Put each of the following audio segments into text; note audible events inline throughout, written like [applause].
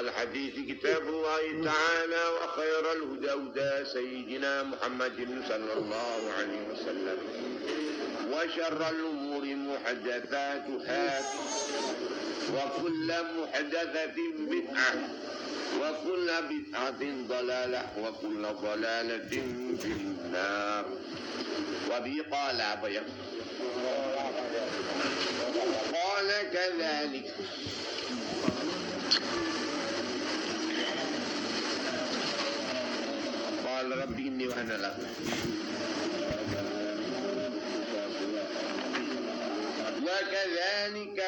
الحديث كتاب الله تعالى وخير الهدى هدى سيدنا محمد صلى الله عليه وسلم وشر الأمور محدثاتها وكل محدثة بدعة وكل بدعة ضلالة وكل ضلالة في النار. وبي قال أبي قال كذلك. قال ربي إني وأنا لك وكذلك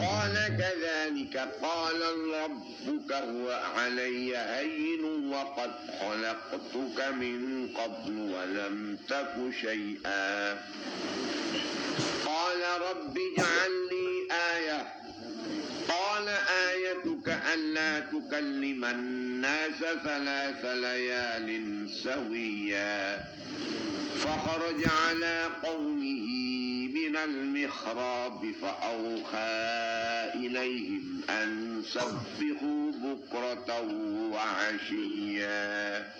قال كذلك قال ربك هو علي هين وقد خلقتك من قبل ولم تك شيئا. قال رب اجعل لي آية قال آيتك ألا تكلم الناس ثلاث ليال سويا. فخرج على قومه من المخراب فأوحى إليهم أن سبحوا بكرة وعشيا.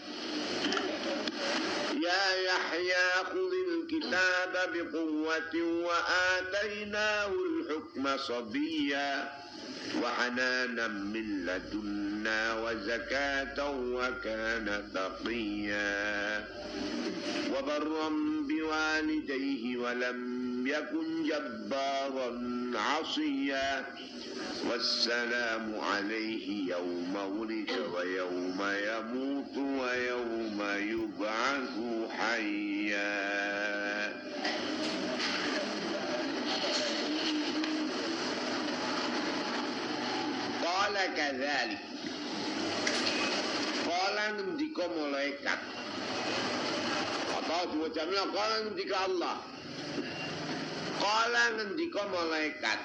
يا يحيى خذ الكتاب بقوة وآتيناه الحكم صبيا. وحنانا من لدنا وزكاة وكان تقيا وبرا بوالديه ولم يكن جبارا عصيا. والسلام عليه يوم ولد ويوم يموت ويوم يبعث حيا. Kala kadzalik. Kala ngendika malaikat. Atau dua jamnya Kala ngendika Allah. Kala ngendika malaikat.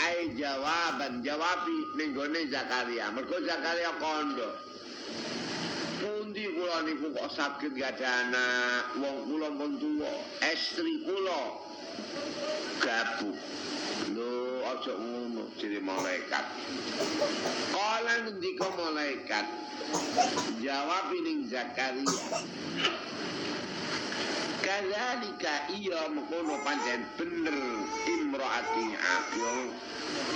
Ai jawaban jawabi Nenggone Zakaria. Mergo Zakaria kondo. Pundi kula niku kok sakit gak ada anak, wong kula pun tua estri kula gabuk aja ngono jadi malaikat. Kala ngendika malaikat jawab ning Zakaria. Kadzalika iya mengkono pancen bener imraati aqil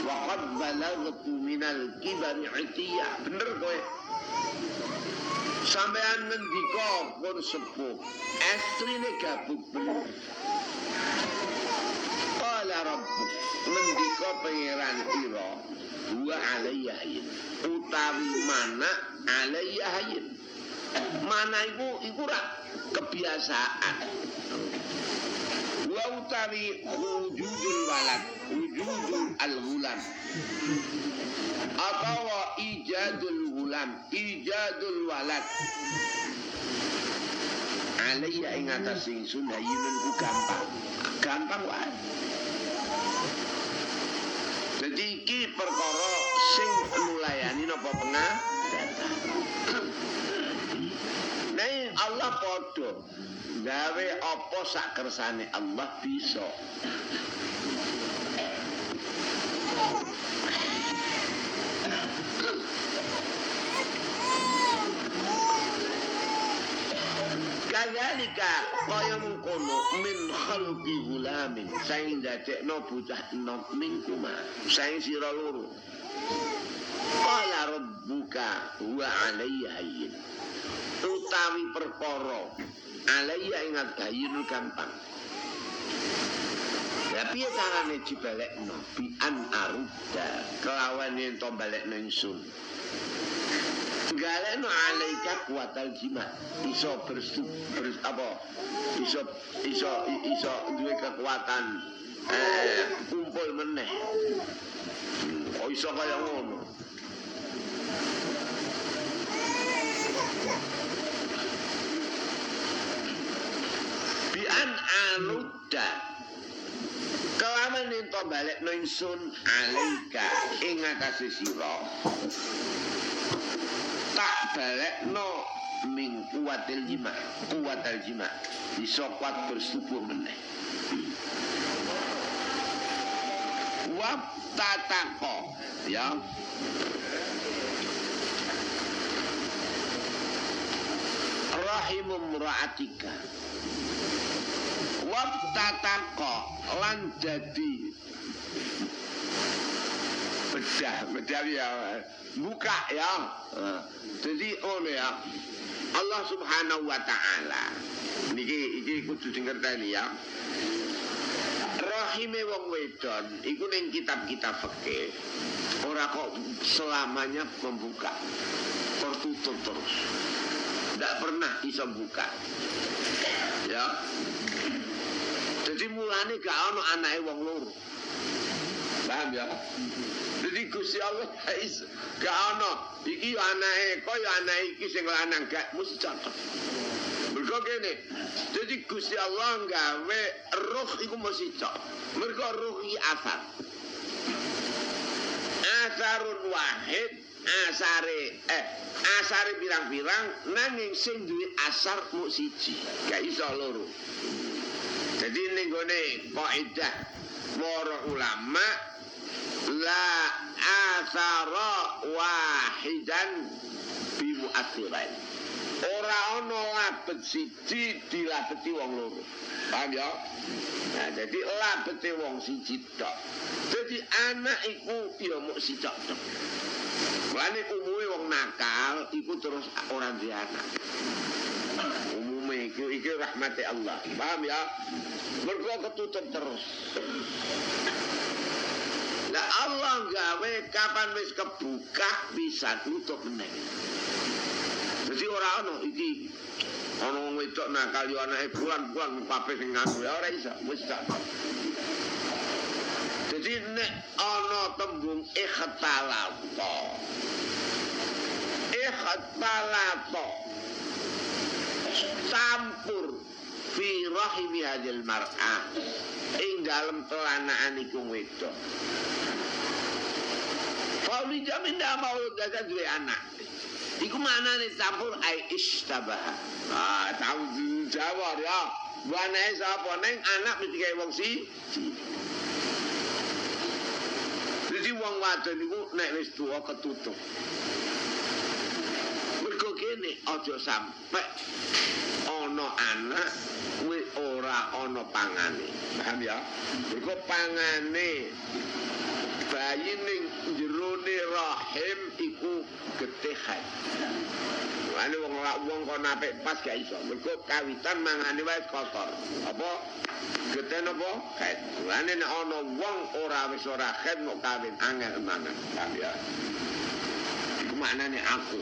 wa qad balagtu minal kibari itiya. Bener kowe. Sampean ngendika pun sepuh. Estrine gabuk bener rabbuk ngendika pangeran ira wa alayya hayyin utawi mana alayya mana iku iku ra kebiasaan. Wa utawi wujudul walad wujudul al ghulam atau ijadul ghulam ijadul walad. Alayya ing atas ingsun ku gampang. Gampang wae jadi iki perkara sing nulayani napa pengah Nek Allah podo gawe apa sak kersane Allah bisa. Kadzalika kaya mengkono min khalqi gulamin saing dadekno bocah enom mingkuma saing sira loro. Qala rabbuka wa alayya hayyin utawi perkara alaya ingat gayun gampang. Ya piye carane dibalekno bi an aruda kelawan yen to balekno ingsun Galekno alaika kuatal jimat iso berstu ber, apa? Iso iso iso duwe kekuatan eh, kumpul meneh. Oh iso kaya ngono? An anuda kelaman ento balik no ingsun alaika ing atase sira balekno min kuatil jima kuatil jima. Iso kuat bersetubuh meneh. Wa tatako ya. Rahimum ra'atika wa tatako lan jadi bedah bedah ya. Buka ya. Jadi oh ya. Allah subhanahu wa ta'ala. Niki iki kudu dingerteni ya. Rahime wong wedon iku ning kitab-kitab fikih. Ora kok selamanya membuka. Tertutup terus. Tidak pernah bisa buka. Ya. Jadi mulane gak ono anake wong loro. Paham ya Gusti Allah gak ono. Iki yo anake kok anake iki sing lanang gak mesti cocok. Mergo kene jadi Gusti Allah gawe roh iku mesti cocok. Mergo roh iki asar. Asarun wahid asare eh asare pirang-pirang nanging sing duwe asar mung siji. Gak iso loro. Jadi ning gone kaidah para ulama la asara wahidan bi mu'athiran ora ana labet siji dilabeti wong loro paham ya nah jadi labete wong siji tok jadi anak iku ya mung siji tok Lane umume wong nakal iku terus ora duwe anak. Umume iku iki Allah. Paham ya? Mergo ketutup terus. Lah Allah gawe kapan wis kebuka bisa tutup meneh. Jadi ora ono iki ono wong wedok nakal yo anake bulan-bulan pape sing nganu ya ora iso wis tak. Jadi nek ana tembung ikhtalato. Ikhtalato. Campur fi rahimi hadil mar'ah. Ing dalam telanaan iku wedok. Fauli jamin dah mau gagal duwe anak. Iku mana nih campur ai istabah. Ah, tahu jawab ya. Wana sapa neng anak mesti kaya wong si. Jadi wong wadon niku nek wis tuwa ketutup. Mergo kene aja sampe ana anak kuwi ora ana pangane. Paham ya? Mergo pangane bayi ning jerone rahim iku getehan. Ane wong lak wong kok napik pas gak iso. Mergo kawitan mangane wae kotor. Apa geten apa? Kait. Ane nek ana wong ora wis ora kait mau kawin angel mangan. Paham ya? Iku maknane aku.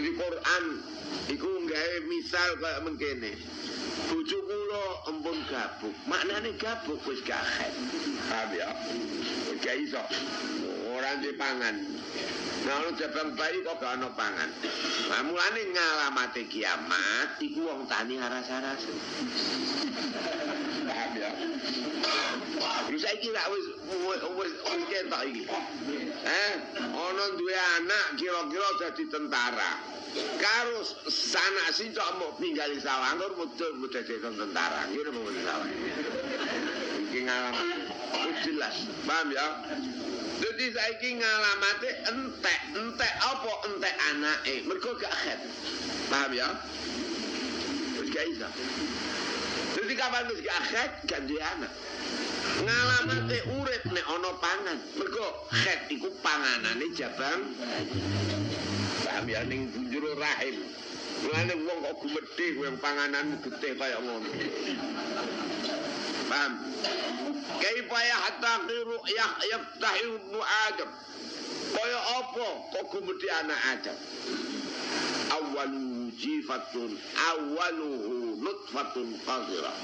Di Quran iku gawe misal kaya mengkene. Bojo kula empun gabuk. Maknane gabuk wis kait. Paham ya? Gak iso. Ora pangan. Nah, ono jabang bayi kok gak ono pangan. Nah, mulane ngalamate kiamat iku wong tani aras-aras. Paham ya? Terus saiki lak wis wis wis ketok iki. Eh, ono duwe anak kira-kira dadi tentara. Karo sanak sincok mau tinggal di sawah, mudah jadi tentara. Ini mau di sawah. Iki ngalamate. Wis jelas. Paham ya? Jadi saiki ngalamate entek, entek apa entek anake? Mergo gak khet. Paham ya? Wis gak iso. Jadi kapan wis gak khet gak duwe anak. Ngalamate urip nek ana pangan. Mergo khet iku panganane jabang. Paham ya ning njero rahim. Mulane wong kok gumedhe kowe pangananmu getih kaya ngono. Paham? Kaifa yahtaqiru yaftahu ibnu Adam. Kaya apa kok gumedhe anak Adam? Awaluhu jifatun awaluhu nutfatun qadira.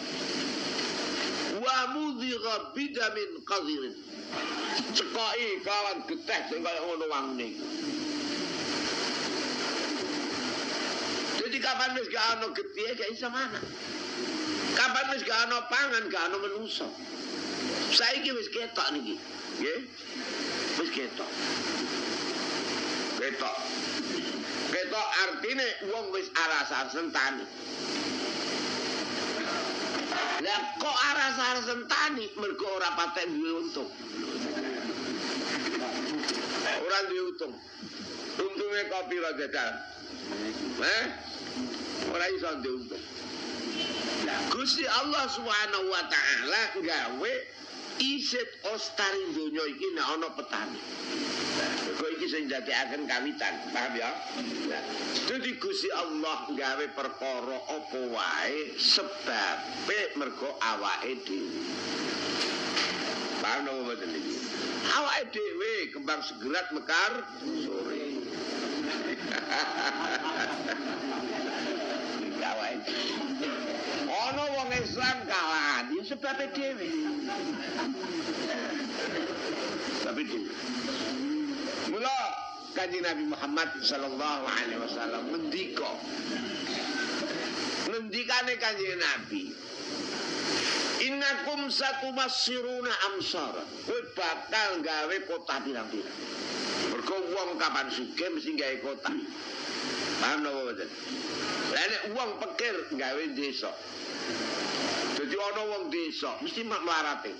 Wa mudhiga bidamin kawan getih sing kaya ngono. Jadi kapan wis gak ana getih gak iso mana. Kapan wis gak ana pangan gak ana menungso. Saiki wis ketok niki. Nggih. Wis ketok. Ketok. Eta artine wong wis aras-arasen tani. Lah kok aras-arasen tani mergo ora patek duwe untung. Ora duwe untung. Untunge kok pira jajal? Eh? Ora iso duwe untung. Gusti Allah Subhanahu wa taala gawe isit ostari donya iki nek ana petani. Kok iki sing dadekaken kawitan, paham ya? Nah, Dadi Gusti Allah gawe perkara apa wae sebabe mergo awake dhewe. Paham napa mboten iki? Awake dhewe kembang segerat mekar sore. [laughs] Awake dhewe. Ana wong Islam kalah, ya Tapi dhewe. Mula kanjeng Nabi Muhammad sallallahu alaihi wasallam ngendika. Ngendikane kanjeng Nabi. Innakum satumassiruna amsara. Kowe bakal gawe kota pirang-pirang. Mergo wong kapan sugih mesti gawe kota. Paham napa mboten? Lah nek wong pikir gawe desa. Ana wong desa mesti mak mlarate.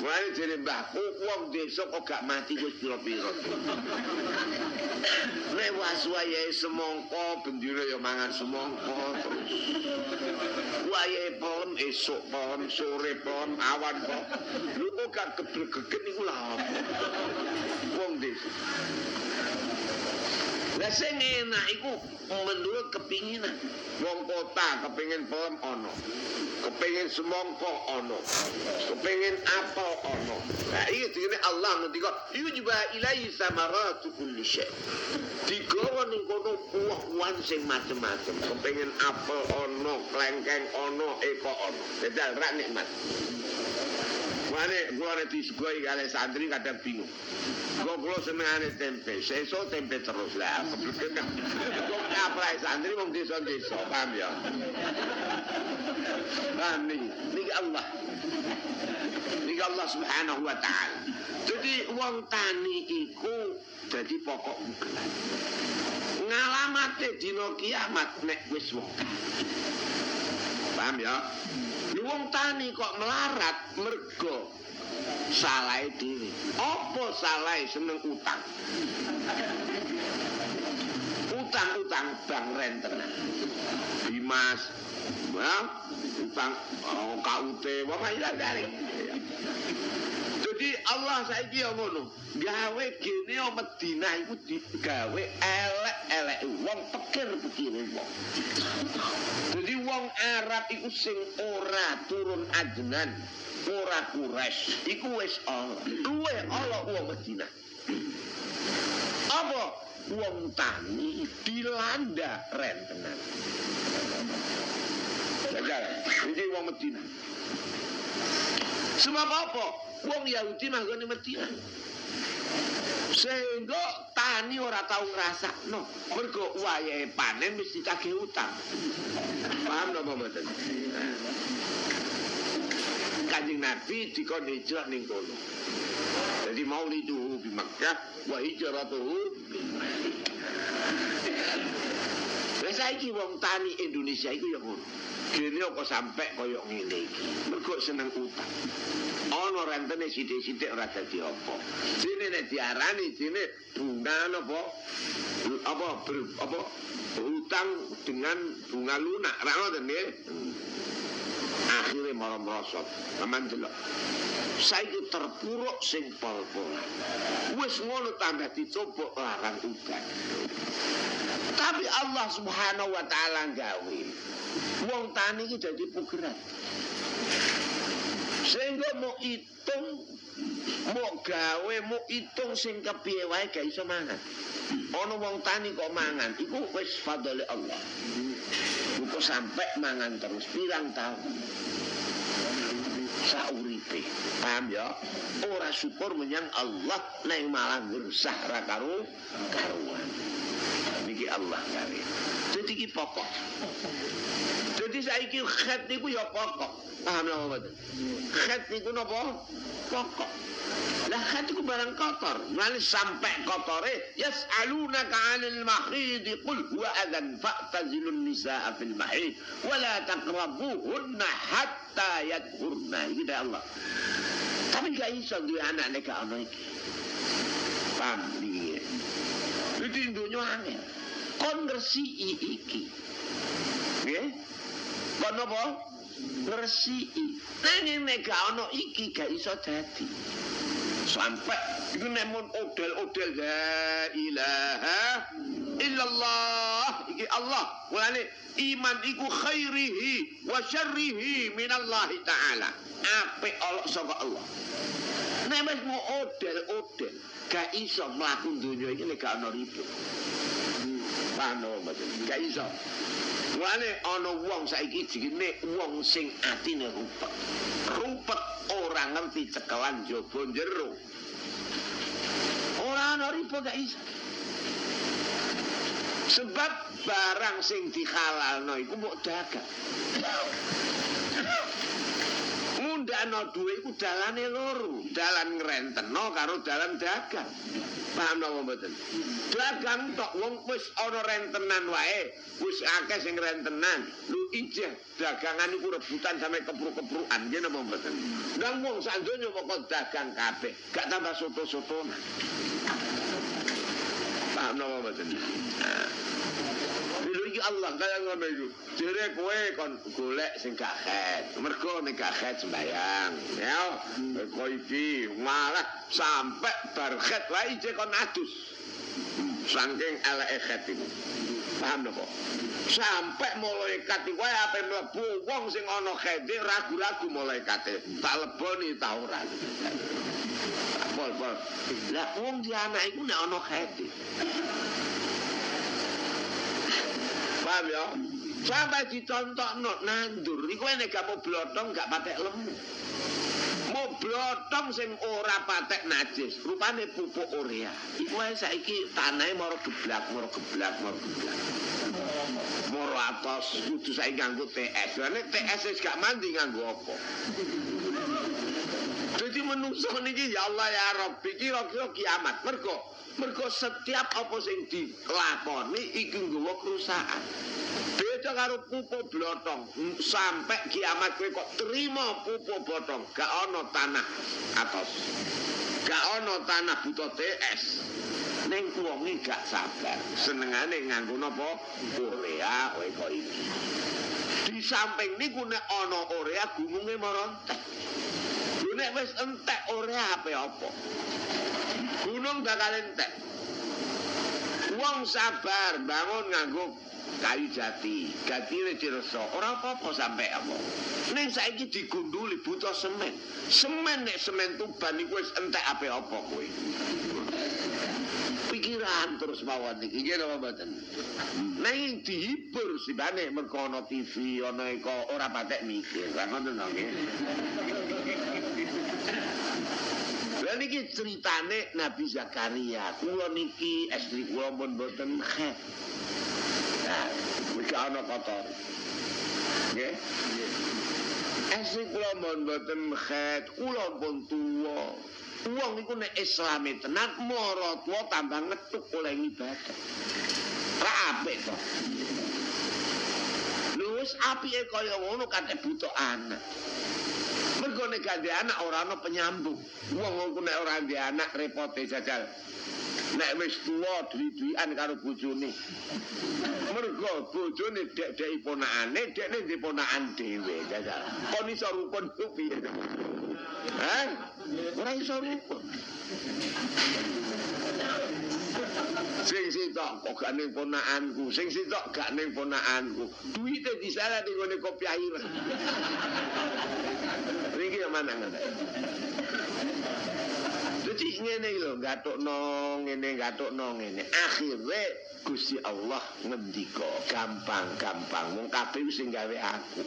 Mulane jere mbahku wong desa kok gak mati wis pira-pira. [coughs] Nek waswayahe semongko bendina ya mangan semongko terus. Wayahe pon esuk pon sore pon awan pon. Lu kok gak gebregeget niku lha apa? Wong desa. Lah sing enak iku menurut kepinginan. Wong kota kepingin pom ono. Kepingin semongko ono. Kepingin apel ono. Nah iki dene Allah ngendika, "Iku juga ilahi samaratu kulli syai." Digawa ning kono buah-buahan sing macem-macem. Kepingin apel ono, klengkeng ono, eko ono. Dadal rak nikmat. Mane gua nek disugoi kali santri kadang bingung. Gua kulo senengane tempe, seso tempe terus lah. Gua apa santri wong desa-desa, paham ya? Paham nih, nih Allah. Nih Allah subhanahu wa ta'ala. Jadi wong tani iku jadi pokok bukan. Ngalamate dino kiamat nek wis wong. Paham ya? Wong tani kok melarat mergo salah diri. Apa salah seneng utang? Utang-utang bang rentenan. Dimas, ya, utang oh, KUT, wong ilang dari. Allah saiki ya ngono, gawe gene o Madinah iku digawe elek-elek wong pikir-pikire wong. Jadi wong Arab iku sing ora turun ajenan, ora kures, iku wis Allah. Luwe Allah wong Madinah. Apa? Wong tani dilanda rentenan. Jagal, iki wong Madinah. Sebab apa? Wong Yahudi manggone Madinah. Sehingga tani ora tau ngrasakno. Mergo wayahe panen mesti kageh utang. Paham napa mboten? Kanjeng Nabi dikon hijrah ning kono. Jadi mauliduhu di Makkah wa hijratuhu Lah saiki wong tani Indonesia iku ya ngono. Gene kok sampe kaya ngene iki. Mergo seneng utang. Ana rentene sithik-sithik ora dadi apa. Dene nek diarani dene bunga apa? Apa ber, apa utang dengan bunga lunak. Ra ngoten nggih. Akhire malah merosot. Aman delok. Saiki terpuruk sing pol-polan. Wis ngono tambah dicoba larang utang. Tapi Allah Subhanahu wa taala gawe wong tani iki dadi pugeran. Sehingga mau hitung mau gawe mau hitung sing kepiye wae gak iso mangan. Ana wong tani kok mangan, iku wis fadhole Allah. Iku sampai mangan terus pirang tahun. Sauripe. Paham ya? Ora syukur menyang Allah neng malah gersah ra karo karuan. Niki Allah gawe. Jadi iki pokok. Jadi saiki khat niku ya pokok. Paham napa mboten? Khat niku napa? Pokok. Lah khat iku barang kotor. Mulane sampai kotore yas'alunaka 'anil mahid qul huwa adan fa'tazilun nisaa fil mahid wa la taqrabuhunna hatta yadhurna. Iki dah Allah. Tapi gak iso duwe anak nek gak ono iki. Paham iki. Iki dunya angel. Kon ngresiki iki. Nggih? Kon apa? Ngresiki. Nanging nek gak ono iki gak iso dadi. Sampai iku nek mun odel-odel la ilaha illallah iki Allah. Mulane iman iku khairihi wa syarrihi minallahi taala. Apik Allah saka Allah. Nek wis mau odel-odel gak iso donya iki nek gak ono ribut. Pano mboten. Gak iso. Mulane ana wong saiki jenenge wong sing atine rupet. Rupet ora ngerti cekelan jaba jero. Ora ana ribut gak iso. Sebab barang sing dihalalno iku mbok dagang. Mundakno duwe iku dalane loro, dalan ngrenteno karo dalan dagang. Paham napa mboten? Dagang tok wong wis ana rentenan wae, wis akeh sing rentenan. Lu ijeh dagangan iku rebutan sampe kepruk-keprukan nggih napa mboten? Nang wong sak donya pokok dagang kabeh, gak tambah soto-sotonan. Paham napa mboten? Allah kaya ngono iku. Jere kowe kon golek sing gak het. Mergo gak het sembayang, ya. Kowe iki malah sampe bar het wae je kon adus. Saking eleke het iku. Paham napa? Sampai malaikat iku wae ape mlebu wong sing ana hete ragu-ragu malaikate. Tak leboni ta ora. Pol pol. Lah wong di anak iku nek ana hete. Paham ya? Sampai dicontohno nandur. Iku nek gak mau gak patek lemu. Mau blotong sing ora patek najis. Rupane pupuk urea. Iku saiki tanahe moro geblak, moro geblak, moro geblak. Moro atos kudu saiki nganggo TS. Nek TS wis gak mandi nganggo apa? Menungso niki ya Allah ya Rabbi kira-kira kiamat. Mergo mergo setiap apa sing dilakoni iki nggawa kerusakan. Beda karo pupuk blotong. Sampai kiamat kowe kok terima pupuk blotong, gak ana tanah atas. Gak ana tanah buta TS. Ning wonge gak sabar. Senengane nganggo napa? Korea kowe kok iki. Di samping niku nek ana Korea gununge merontek. Nek wis entek Korea ape apa? Gunung bakal entek. Wong sabar bangun nganggo kayu jati, gatine diresa. Ora apa-apa sampe apa. Ning saiki digunduli buta semen. Semen nek semen tuban iku wis entek ape apa kowe. Pikiran terus mawon iki nggih napa mboten. Ning dihibur sibane mergo ana TV, ana eko ora patek mikir. Lah ngoten to nggih. Lah niki ceritane Nabi Zakaria. Kula niki estri kula pun boten khet. Nah, iki ana kotor. Nggih. Estri kula pun boten khet. Kula pun tuwa. Wong iku nek Islame tenan mara tuwa tambah ngetuk oleh ibadah. Ra apik to. Wis apike kaya ngono kate butuh anak. Mergo nek gak anak ora ana penyambung. Wong iku nek ora anak repote jajal. Nek wis tuwa duwi-duwian karo bojone. Mergo bojone dek-deki ponakane, dekne ndek ponakan dhewe jajal. Kon iso rukun ku piye? Hah? Ora iso rukun. Sing sitok kok gak ning ponakanku, sing sitok gak ning ponakanku. Duite disalah ning ngene kopi air. Iki yang mana ngene? Jadi ngene lho, gatukno ngene, gatukno ngene. Akhire Gusti Allah ngendika, gampang-gampang wong kabeh sing gawe aku.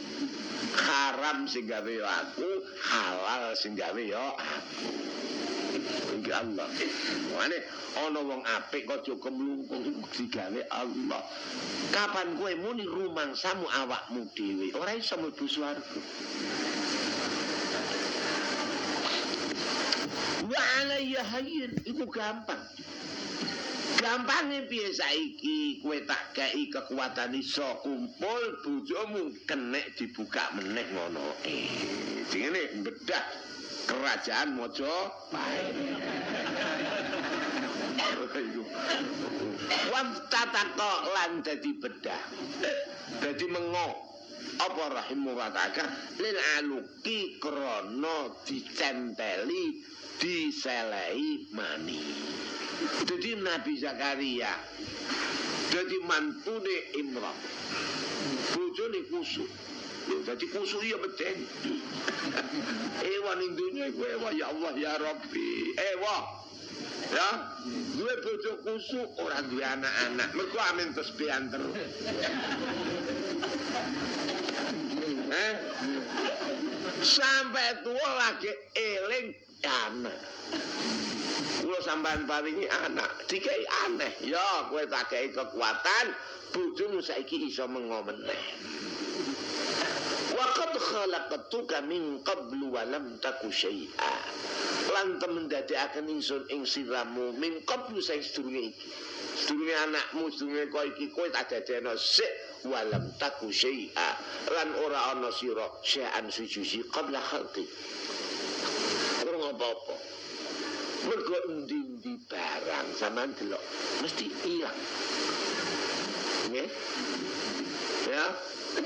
Haram sing gawe aku, halal sing gawe yo aku. Iki Allah. Mane ana wong apik aja kemlungkung iku digawe Allah kapan kowe muni rumangsamu awakmu dhewe ora iso mlebu swarga wa alayya hayyin iku gampang Gampangnya piye saiki kowe tak kei kekuatan iso kumpul bojomu kenek dibuka meneh ngono. Eh, dingene bedah kerajaan mojo Wan tatako lan dadi bedah. Dadi mengo. Apa rahimu wa lil aluki krana dicenteli diselehi mani. Jadi Nabi Zakaria Jadi mantune Imran. Bojone kusuk Jadi kusuk iya beten [laughs] Ewa ning dunia iku ewa ya Allah ya Rabbi. Ewa. Ya? Dua bojo kusuk orang dua anak-anak. Mereka amin tesbihan terus [laughs] Eh? Sampai tua lagi eling anak kula sampean paringi anak dikai aneh ya kowe tak kei kekuatan bojomu saiki iso mengo meneh Waqad khalaqtuka min qablu wa lam taku syai'a. Lan temen dadekaken ingsun ing siramu min qablu sing sedurunge iki. Sedurunge anakmu, sedurunge kowe iki kowe tak dadekno sik wa lam taku syai'a. Lan ora ana sira syai'an qabla khalqi. Apa-apa. mergo endi-endi barang sampean delok mesti ilang nggih? Ya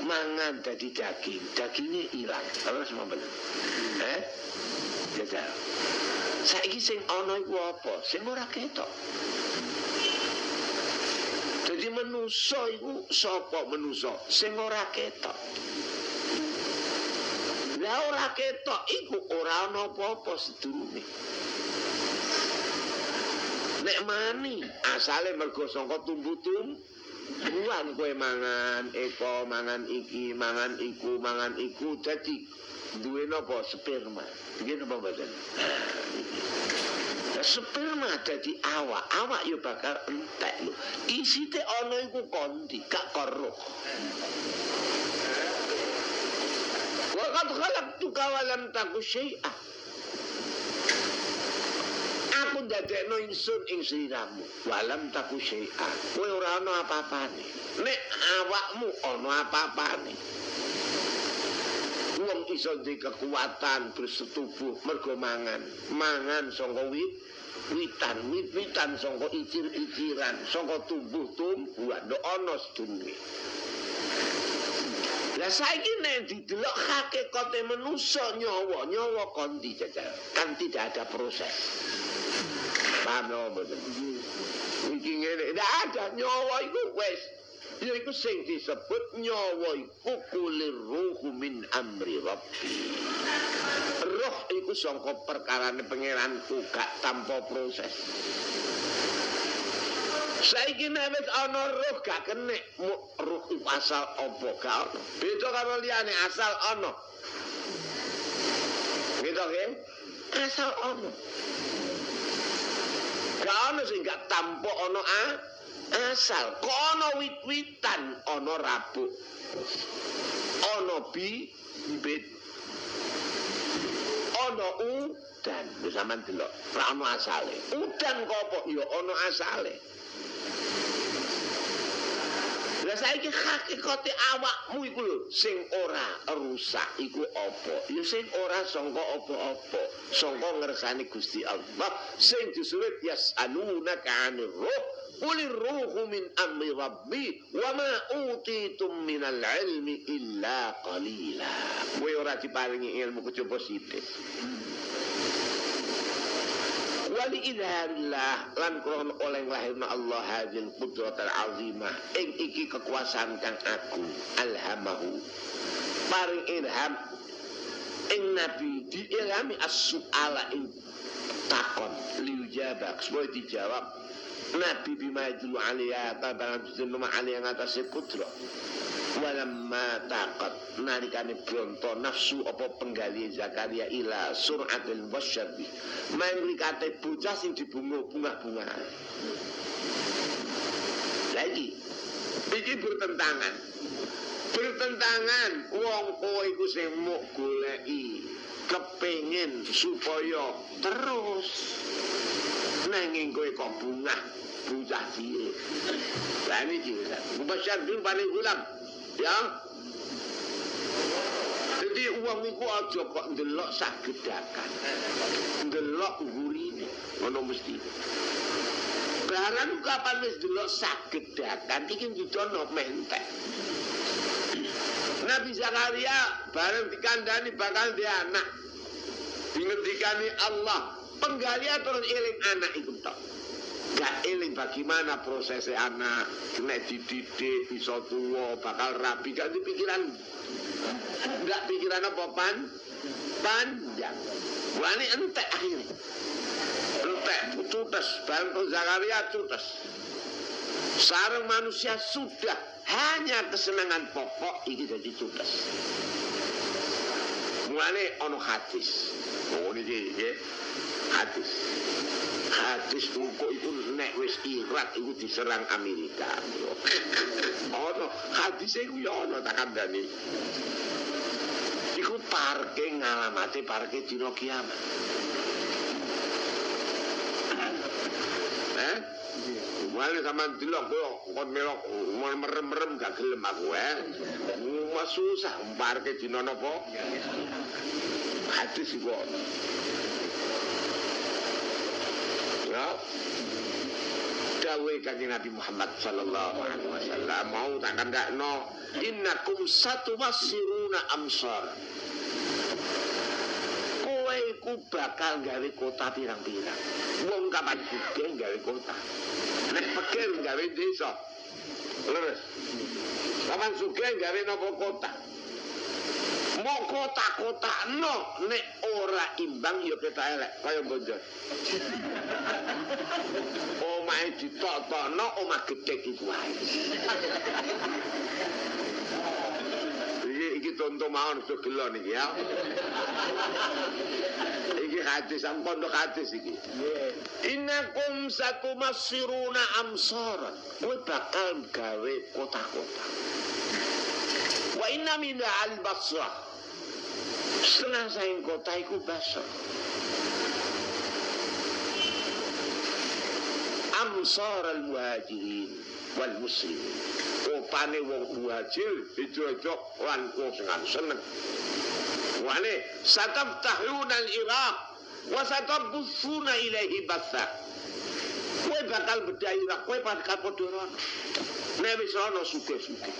mangan dadi daging dagingnya ilang. Terus mboten eh? Jajal saiki sing ana iku apa? Sing ora ketok. Jadi menuso iku menuso sing ora ketok. Lah ora ketok iku ora ana apa-apa sedurunge. Nek mani asale mergo saka tumbuh-tum buan kowe mangan eko mangan iki mangan iku mangan iku dadi duwe napa sperma. Iki napa Nah, sperma dadi awak. Awak yo bakal entek lho. Isite ana iku kondi gak karo Khalaqtuka wa lam taku syai'ah. Aku ndadekno ingsun ing sliramu walam taku syai'a kowe ora ana apa-apane. Nek awakmu ana apa-apane. Wong iso di kekuatan bersetubuh mergo mangan. Mangan saka wit witan wit witan saka icir-iciran saka tumbuh tumbuhan ndo ana sedunge Lah saiki nek didelok hakikate manusa nyawa, nyawa kondi jajal. Kan tidak ada proses. Paham no mboten? Iki ngene, ndak ada nyawa iku wis. Ya iku sing disebut nyawa iku kulir ruhu min amri rabbi. Roh iku sangka perkarane pangeranku gak tanpa proses. Saiki nek wis ana roh gak kenek roh asal apa gak. Beda karo liyane asal ana. Gitu kan? Asal ana. Gak ana sing gak tampa ana a asal. Kono wit-witan ana rabuk. Ana bi bit. Ana udan. Lho sampean delok, ora ana asale. Udan kok apa? Ya ana asale. Lah saiki hakikate awakmu iku lho sing ora rusak iku apa? Ya sing ora sangka apa-apa, sangka ngersani Gusti Allah sing disuwit yasaluna kanir ruh Qulir ruhu min amri rabbi wa ma utitum minal ilmi illa qalila. Kowe ora diparingi ilmu kejaba sithik. Wali idharillah lan krono oleh lahirna Allah hadil qudratal azimah ing iki kekuasaan kang agung alhamahu. Paring ilham ing nabi diilhami as-su'ala ing takon liujabak supaya dijawab nabi bima idlu aliyah tabaran tudinu ma'ali yang atasnya kudra walamma taqat. Nalikane bronto nafsu apa penggali Zakaria ila suratil wasyabi main rikate bocah sing dibunga bunga-bunga. Lagi iki bertentangan. Bertentangan wong kowe iku sing muk goleki kepengin supaya terus nanging kowe kok bunga bocah cilik. Lah niki mubasyir paling gulam ya jadi uang itu aja kok ndelok sagedakan ndelok gurine ngono mesti. Barang kapan wis ndelok sagedakan iki didono mentek. Nabi Zakaria bareng dikandani bakal dia anak. Dingendikani Allah. Penggalia terus eling anak itu tok gak eling bagaimana prosesnya anak? Kena dididik bisa tua bakal rapi gak di pikiran. Gak pikiran apa pan? Panjang. Wani entek akhirnya. Entek cutes bantu Zakaria cutes sarang manusia sudah hanya kesenangan pokok ini jadi cutes mulane ono hadis. Oh ini ya. Hadis. Hadis itu nek wis Irak itu diserang Amerika [laughs] ono hadis itu ya ono tak kandani iku parke ngalamate parke dina kiamat eh Wali sama delok kowe kon melok mon merem-merem gak gelem aku eh. Mas susah parke dina napa? Hadis iku ono. Ya. Dawe kanjeng Nabi Muhammad sallallahu alaihi wasallam mau tak kandakno innakum satu masiruna amsar. Kowe iku bakal gawe kota pirang-pirang. Wong kapan juga gawe kota. Nek pikir gawe desa. Leres. Kapan suge gawe nopo kota. Mau kota-kota no nek ora imbang ya kita elek kaya bonjol. Omahe ditotokno omah gedhe iku wae. Iki iki contoh mawon so gelo niki ya. Iki hadis am pondok hadis iki. Innakum satumassiruna amsara. Kowe bakal gawe kota-kota. Wa inna min al-basrah. Setengah saing kota iku basrah. Amsar al-muhajirin wal muslimin. Kopane wong muhajir hijrah lan sing seneng. Wale sataftahuna al-Iraq wa satabussuna ilaihi batha. Kowe bakal bedai Irak, kowe bakal padha rono. Nek wis ana sugih-sugih.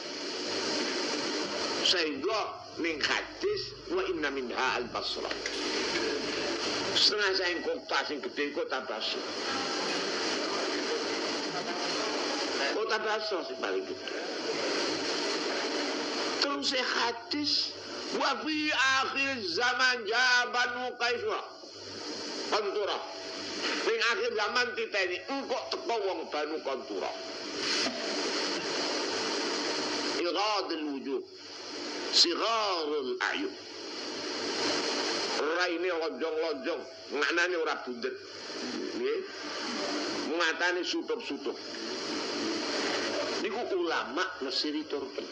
Sehingga ning hadis wa inna minha al-Basrah. Setengah saing kota sing gede kota Basrah. Kota Basrah sing paling gede. Terus saya hadis wa fi akhir zaman jabanu kaisra. Kontura. Ning akhir zaman titeni engkok teko wong Banu Kontura. Iradul wujud. Sigarul ayun. Raine lonjong-lonjong, maknane ora bundet. Nggih. Matane sutup-sutup. Niku ulama Mesir Turki.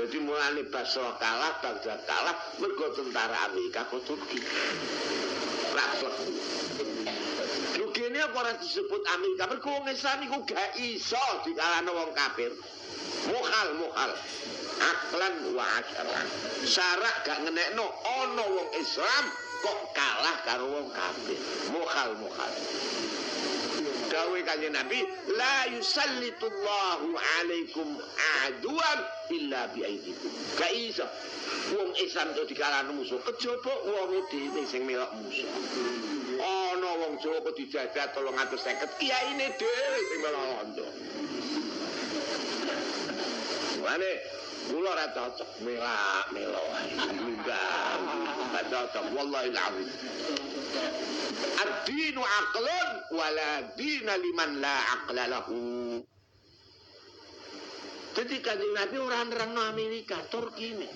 Jadi mulane Basra kalah, Baghdad kalah, mergo tentara Amerika ke Turki. Raplek. Rugine apa ora disebut Amerika? Mergo wong Islam iku gak iso dikalahno wong kafir. Mukhal, mukhal. Aklan wa asyaran. Syarak gak ngenekno ana wong Islam kok kalah karo wong kafir. Mukhal, mukhal. Dawe kanjeng Nabi, la yusallitullahu alaikum aduan illa biaidikum. Gak iso. Wong Islam itu dikalahno musuh, kejaba wong dhewe sing melok musuh. Ana wong Jawa kok dijajah 350, kiyaine dhewe sing melok londo. Mane kula ora cocok melak melo. Munggah. Ora cocok wallahi alazim. Ad-dinu aqlun wala dina liman la aqla lahu. Jadi Nabi orang nerangno Amerika, Turki ini.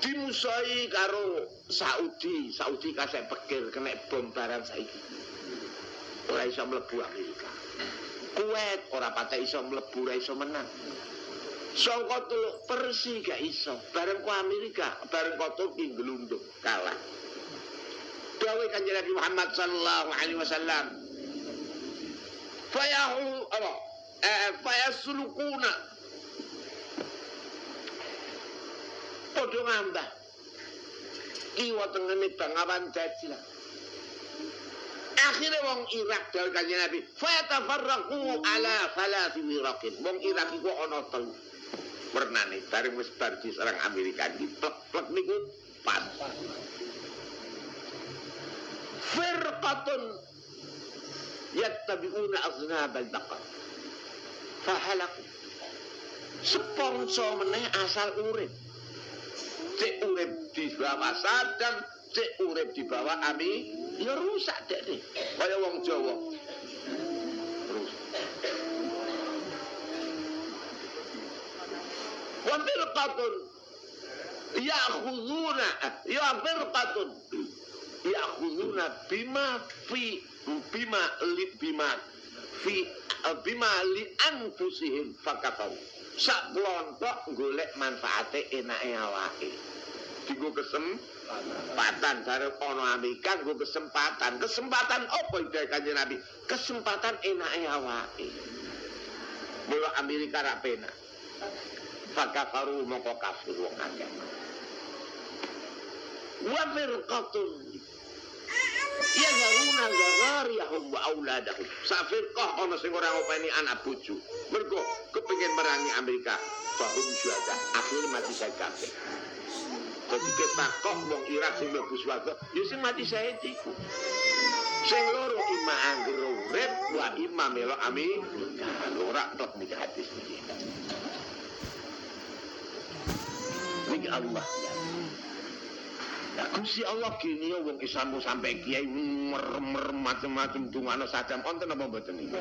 Dimusai karo Saudi, Saudi kasih pikir kena bom barang saiki. Ora iso mlebu Amerika. Kuwait ora patah iso mlebu, iso menang. Sangka teluk Persi gak iso, bareng ku Amerika, bareng ku Turki gelundung kalah. Dawe kanjeng Nabi Muhammad sallallahu alaihi wasallam. Fayahu apa? Eh, fayasulukuna. Podo ngambah. Kiwa tengene bangawan dadi lah. Akhirnya wong Irak dari kanjeng Nabi, fayatafarraqu ala thalathi wiraqin. Wong Irak iku ana telu. Wernane bareng wis bar diserang Amerika iki plek-plek niku pas. Firqatun yattabi'una aznab al-baqar. Fahalaku. Sponsor meneh asal urip. Cek urip di bawah Saddam, cek urip di bawah Ami, ya rusak dek deh. Kaya wong Jawa. Wa firqatun. Ya'khuduna ya firqatun. Ya'khuduna bima fi bima li bima fi bima li anfusihim fakatau. Sak kelompok golek manfaate enake awake. Digo kesempatan bareng ono Amerika nggo kesempatan kesempatan apa ide kanjeng Nabi kesempatan enake awake Mula Amerika ra penak fakafaru moko kafir wong akeh wa firqatun Ya zarariyahum wa auladahum. Safirqah ana sing ora ngopeni anak bojo. Mergo kepengin merangi Amerika. Fahum syuhada. Akhir mati saya kabeh. Jadi ketakok wong Irak sing mlebu swarga, ya sing mati saya iku. Sing loro ima angger urip, wa ima melo ami. Ora tok nih hadis iki. Niki Allah ya. Gusti Allah gini ya wong Islammu sampai kiai mer-mer macam-macam dungano sajam konten apa mboten iki.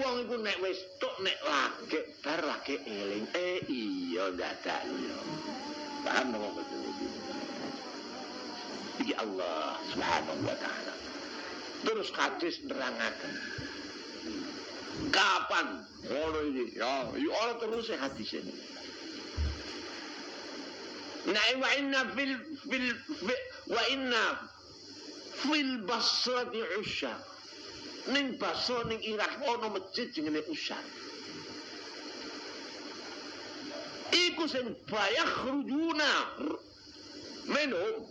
Wong iku nek wis tok nek lagi bar lagi eling eh iya dadakno. Paham mboten iki? Allah Subhanahu wa taala. Terus hadis nerangaken. Kapan? Ngono iki. Ya, ya ora terus hadis ini. Nah, wa inna fil fil fi, wa inna fil basrati usya. Ning Basra ning Irak ana masjid Usya. Iku sing bayakhrujuna minhum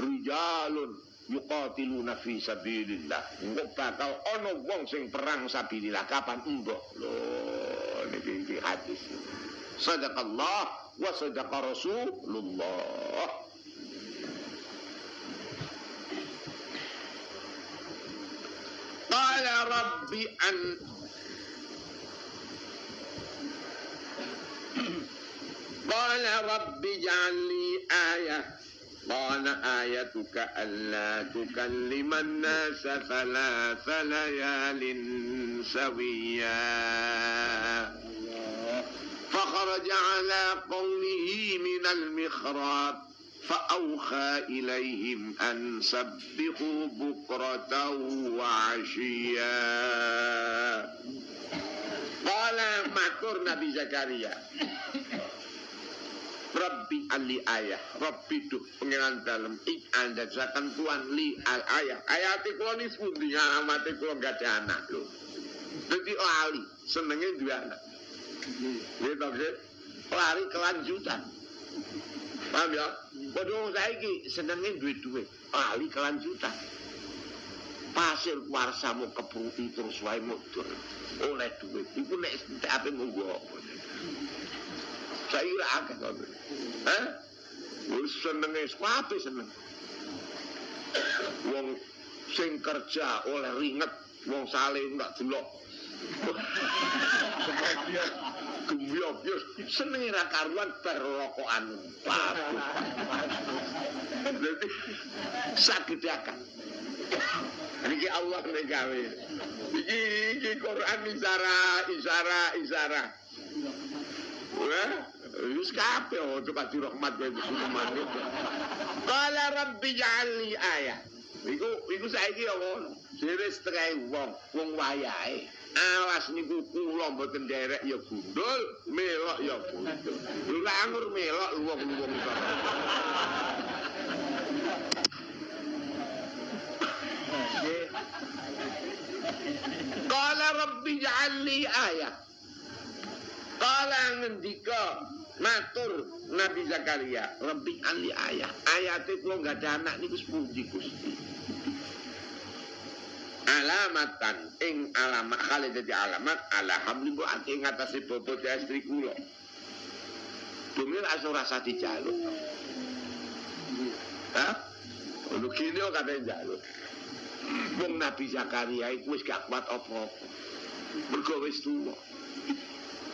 rijalun yuqatiluna fi sabilillah. Engko bakal ana wong sing perang sabilillah kapan mbok. Lho niki iki hadis. Sadaqallah wa sadaqa Rasulullah. Qala rabbi an قال رب اجعل لي آية. قال آيتك ألا تكلم الناس ثلاث ليال سويا. فخرج على قومه من المخراب فأوخى إليهم أن سبحوا بكرة وعشيا. قال Nabi Zakaria Rabbi ali ayah. Rabbi duh pengiran dalam Ik anda zakan tuan li al ayah. Ayati kula ni sepundi? Ngamati kula gak ada anak lho. Jadi ali Senengnya dua anak. Gitu sih Lari kelanjutan. Paham ya? Padahal saya ini senengnya duit-duit. Ali kelanjutan. Pasir warsa mau keputi terus wae mudur oleh duit. Itu nek apa monggo apa saya kira akeh kok Hah? Wis senenge kabeh seneng. Wong sing kerja oleh ringet, wong saleh ndak delok. Gumbyok yo senenge ra karuan bar rokokan. Dadi akan. Niki Allah nek gawe. Iki iki Quran isara isara isara. Wah, wis kabeh oh coba dirahmat kowe kuman. Qala rabbi ja'alni ayah. Iku iku saiki ya ngono. Dhewe setengah wong, wong wayahe. Alas niku kula mboten derek ya gundul, melok ya gundul. Lha angur melok wong-wong Qala rabbi ja'alni ayah. Qala ngendika matur Nabi Zakaria, rabbi ali ayah. Ayate kula enggak ada anak niku sepuji Gusti. Alamatan ing alamat kali dadi alamat alhamdulillah ing ngatasi bobot istri kula. Dumil aso rasa dijaluk. Hah? Ono kene kok kate njaluk. Wong Nabi Zakaria iku wis gak kuat apa-apa. Mergo.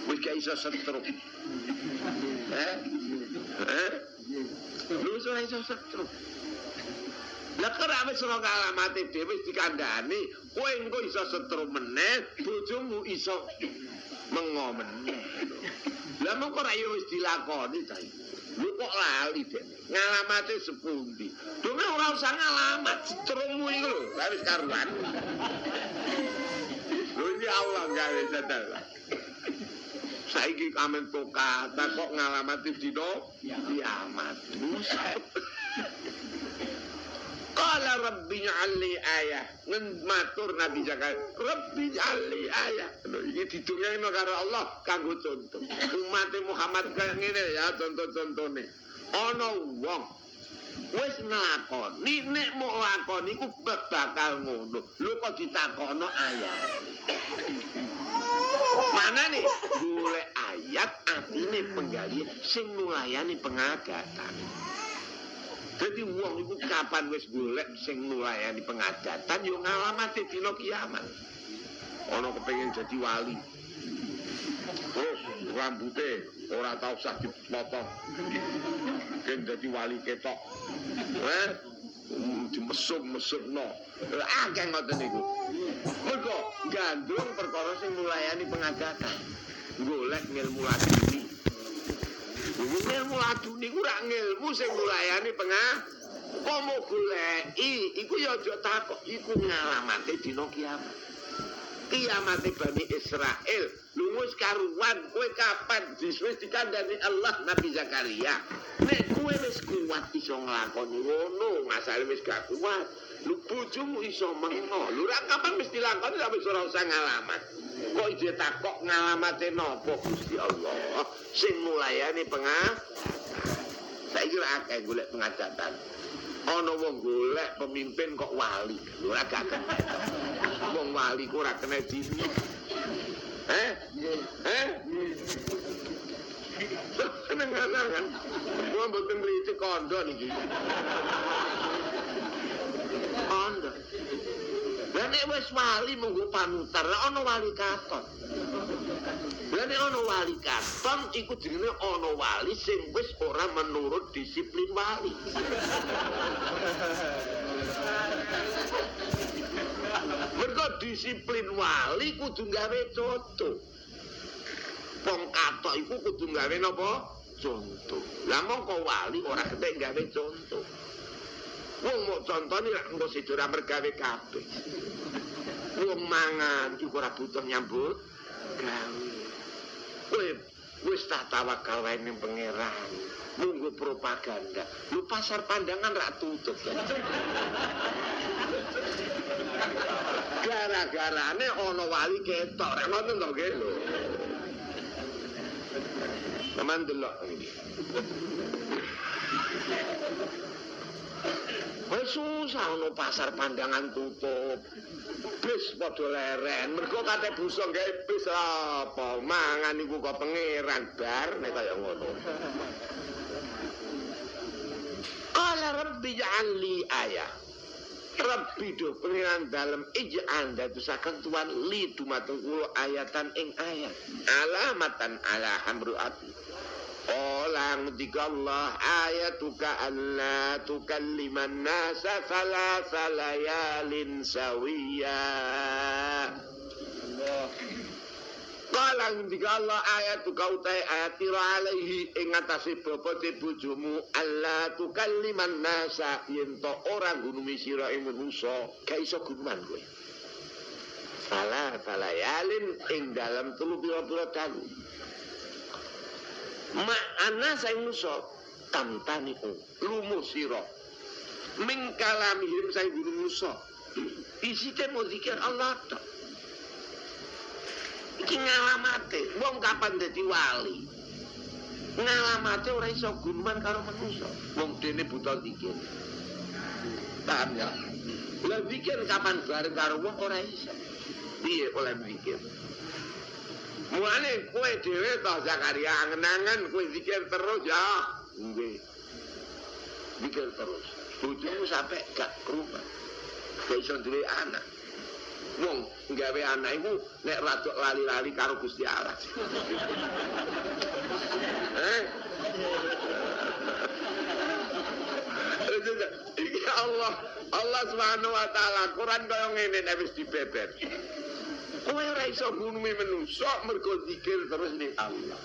Wis gak iso setruk. Eh? Eh? Lu iso iso setruk. Lah kira wis ora alamate dhewe dikandhani, kowe engko iso setruk meneh, bojomu iso mengo meneh. Lah mongko ra yo wis dilakoni ta iki. Lu kok lali dek ngalamate sepundi Dene ora usah ngalamat Strungmu iku lho Wis karuan Lho ini Allah gawe sadar Saiki kamen toka kok ngalamati dino kiamat Kala Rabbi nyali ayah. Ngen matur Nabi Zakaria Rabbi nyali ayah. Ini didungin karo Allah Kanggo contoh. Umat Muhammad kayak gini ya contoh-contohnya Ono wong Wis nglakoni nek mau lakoni ku bakal ngono. Lho kok ditakono ayat. Mana nih? Golek ayat artine penggali sing nulayani pengagatan. Jadi wong iku kapan wis golek sing nulayani pengadatan yo ngalamate dina kiamat. Ana kepengin jadi wali. Terus rambutnya ora tau usah dipotong. Ken dadi wali ketok. Eh? Dimesuk-mesukno. Akeh ngoten niku. Mergo gandrung perkara sing mulayani pengadatan. Golek ngilmu laduni. Ngilmu laduni rak ngilmu sing mulayani pengah Komo goleki iku ya aja takok iku ngalamate dina kiamat. Kiamate Bani Israel lungus karuan kowe kapan diswis dikandani Allah Nabi Zakaria? Nek kowe wis kuat iso nglakoni. Ngono masalah wis gak kuat. Lu bojomu iso mengo lu ra kapan mesti lakoni tapi ora usah ngalamat? Kok ide takok ngalamate napa Gusti Allah? Sing mulayani pengah saiki ra akeh golek pengajatan. Ana wong golek pemimpin kok wali. Ora gak wong wali ku ora kena dini Eh? Eh? Seneng-senengan. Gua mboten mriki kondo niki. Kondo. Lah nek wis wali munggo panutar, ana wali katon. Lah nek ana wali katon iku jenenge ana wali sing wis ora menurut disiplin wali. Mergo disiplin wali kudu gawe contoh. Wong katok iku kudu gawe napa? Contoh. Lah mongko wali ora ketek gawe contoh. Wong mau contone lak engko ora mergawe kabeh. Wong mangan iku ora butuh nyambut gawe. Kowe wis tak tawakal wae ning pangeran. Nunggu propaganda. Lu pasar pandangan rak tutup. Gara-garane ana wali ketok, rek ngoten to nggih lho. Sampeyan delok. Wis susah ana pasar pandangan tutup. Bis padha leren, mergo kate busuk gawe bis apa? Mangan iku kok pangeran bar nek kaya ngono. Qala rabbi ja'alli ayah. Rabbi do pengiran dalam ij'al datusaken tuan li dumateng kula ayatan ing ayat alamatan ala hamru ati. Qala Qala ngendika Allah ayatuka alla tukalliman nasa salasa layalin sawiya. Qala ngendika Allah ayatuka utai ayatira alaihi ing atase bobote bojomu alla tukalliman nasa yen to ora gunumi sira ing manusa gak iso gunuman kowe. Salah salayalin ing dalam telu pira-pira dalu. Ma ana saya musa tamtani lumu sira. Min kalamihim saya guru Musa. Isite mau zikir Allah tok. Iki ngalamate wong kapan dadi wali. Ngalamate ora iso gunuman karo manusa. Wong dene buta zikir. Paham ya? Lah zikir kapan bareng karo wong ora iso. Piye oleh zikir? Mulane kowe dhewe to Zakaria angen-angen kowe zikir terus ya. Nggih. Zikir terus. Bojomu sampe gak kerumah. Gak iso duwe anak. Wong gawe anak iku nek rada lali-lali karo Gusti Allah. eh? Iki Allah, Allah Subhanahu wa taala Quran kaya ngene nek wis dibebet. Kowe ora iso gunumi menungso mergo zikir terus ning Allah.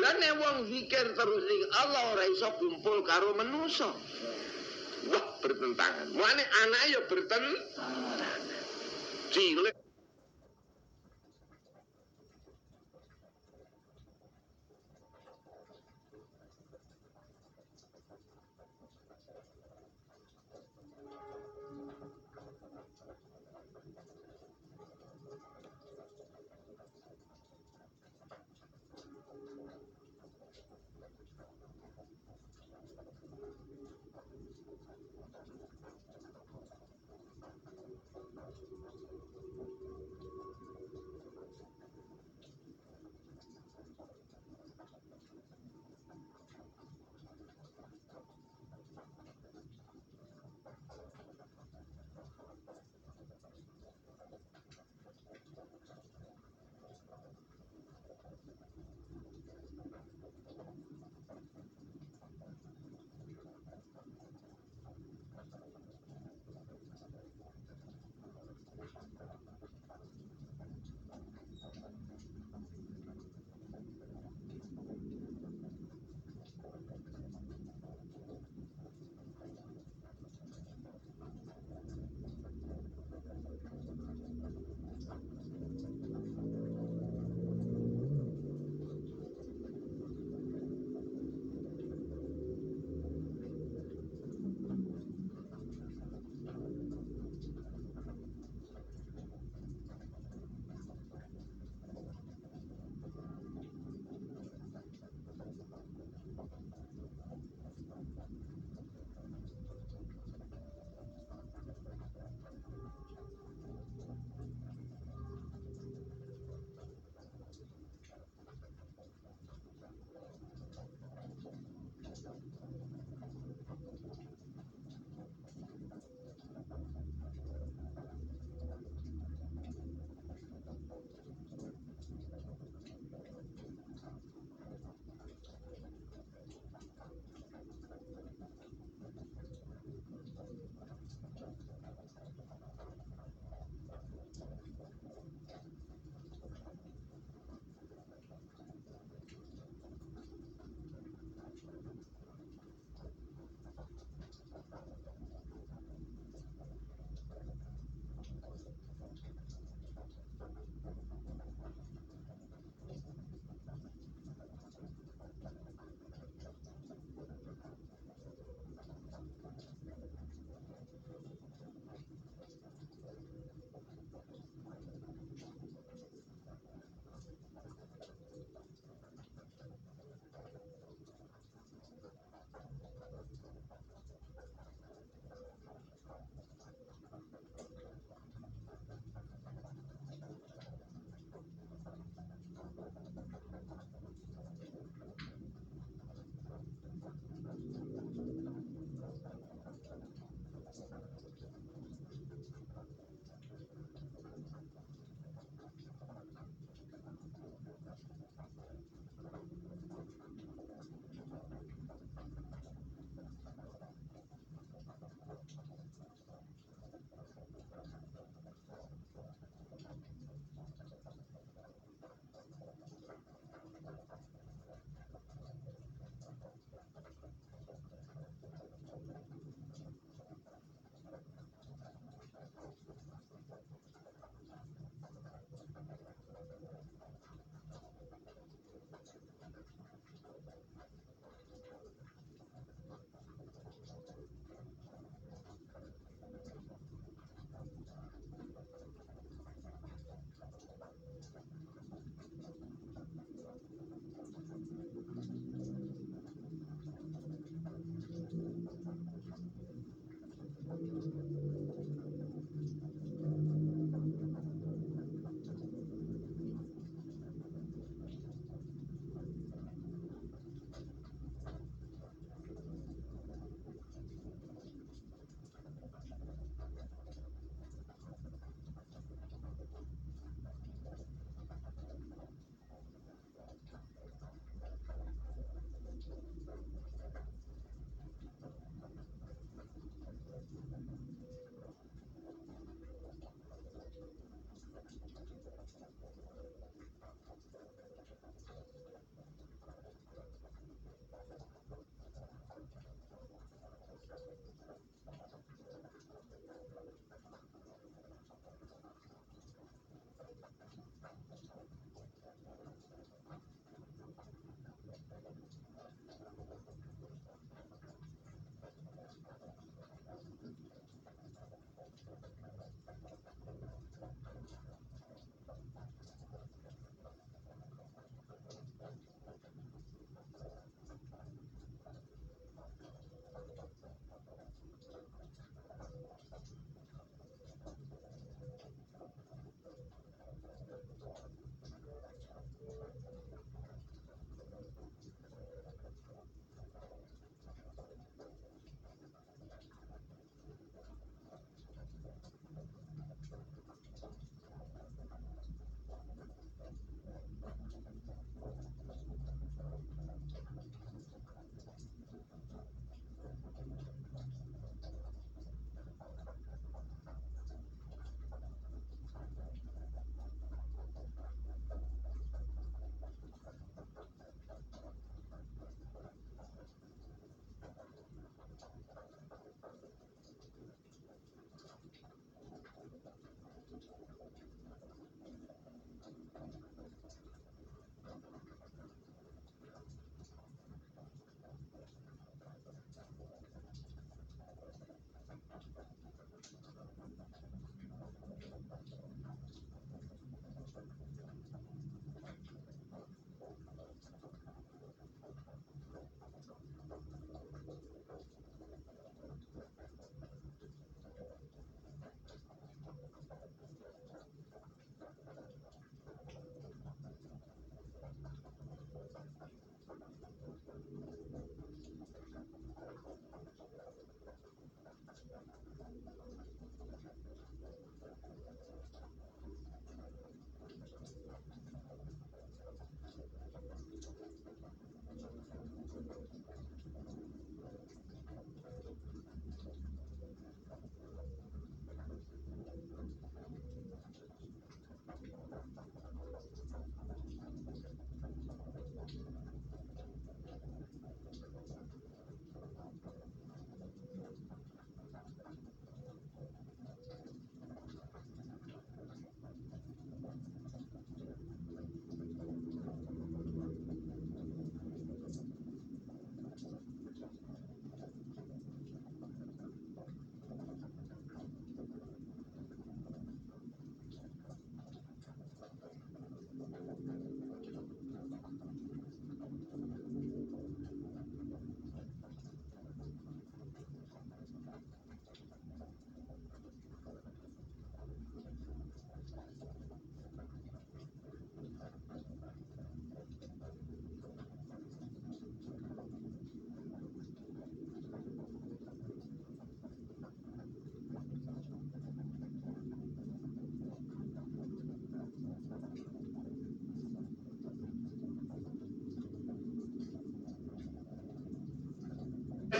Lah nek wong zikir terus ning Allah ora iso kumpul karo menungso. Wah, bertentangan. Mulane anak ya bertentangan. Gee.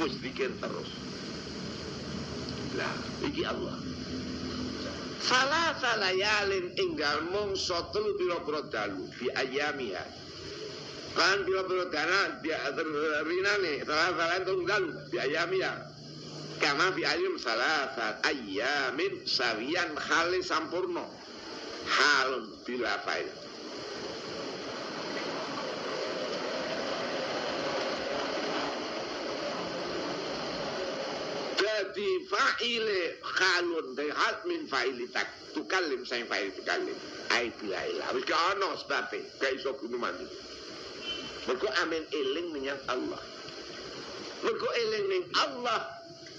Wis zikir terus lah iki Allah Salah salayalin inggal mongso telu pira-pira dalu bi ayamiha. Kan pira-pira dana dia rinane salah salah telu dalu bi ayamiha. Kama bi ayam salah ayamin sawian khali sampurno. Halun bila fail. Jadi fa'ile khalun dari hal min fa'ili tak tukalim saya fa'il tukalim. Ai bila ilah. Wis gak ono sebabe. Gak iso kudu mandi. Mergo amin eling menyang Allah. Mergo eling ning Allah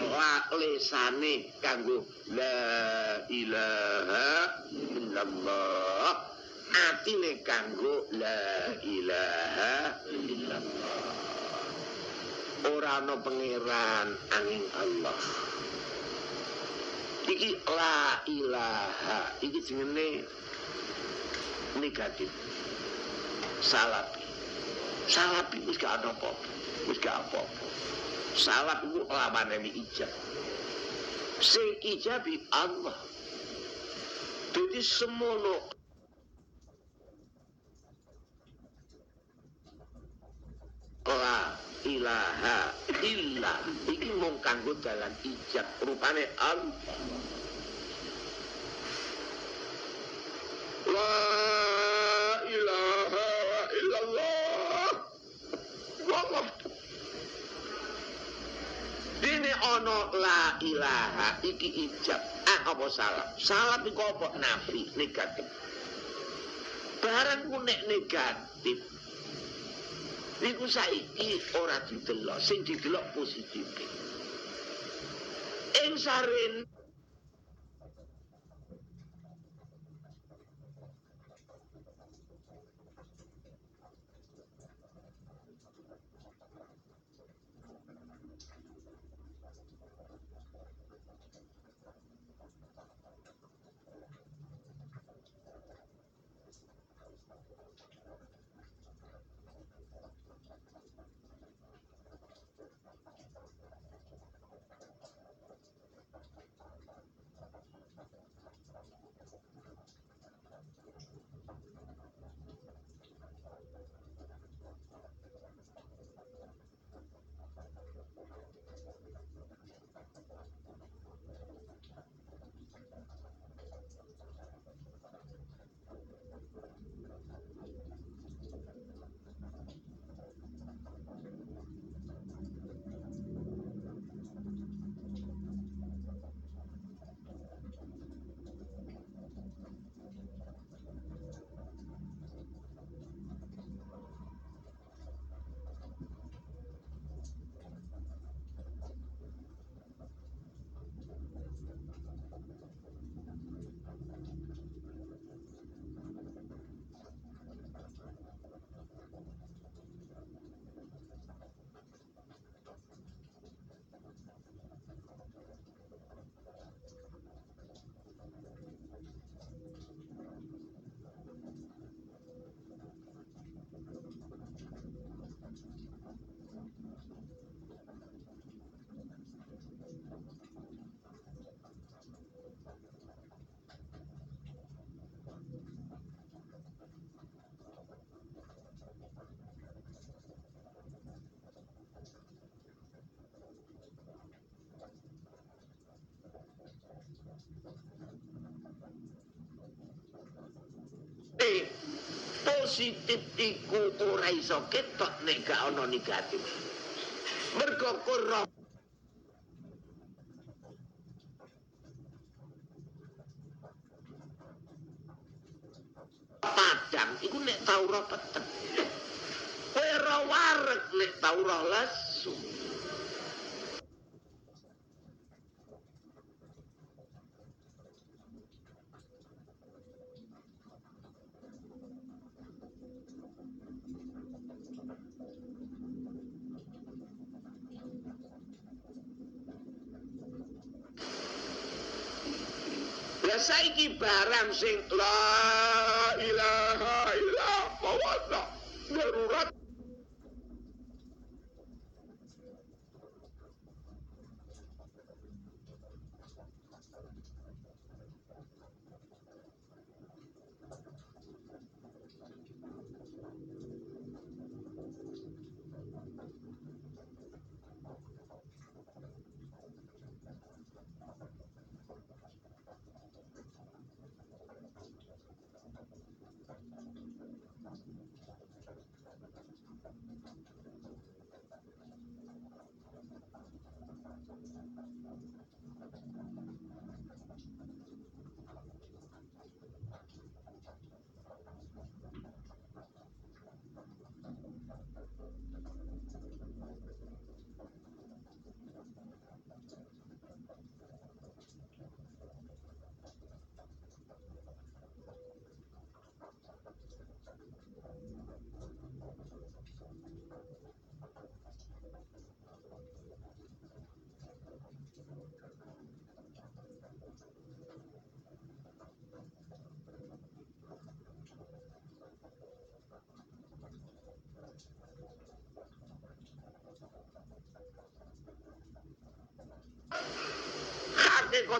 la lesane kanggo la ilaha illallah. Atine kanggo la ilaha illallah. Ora ana pangeran angin Allah. Iki la ilaha iki jenenge negatif. Salapi salapi wis gak ana apa wis gak apa-apa. Salap iku lawane ijab. Sing ijabi Allah. Jadi semono la ilaha illa iki mung kanggo dalan ijab rupane Allah. La ilaha illallah. Dene ana la ilaha iki ijab. Ah apa salah? Salah iku apa? Nafi negatif. Barang ku nek negatif Iku saiki ora didelok, sing didelok positif. Ing saren Eh, positif iku ora iso ketok nek gak ana negatif. Mergo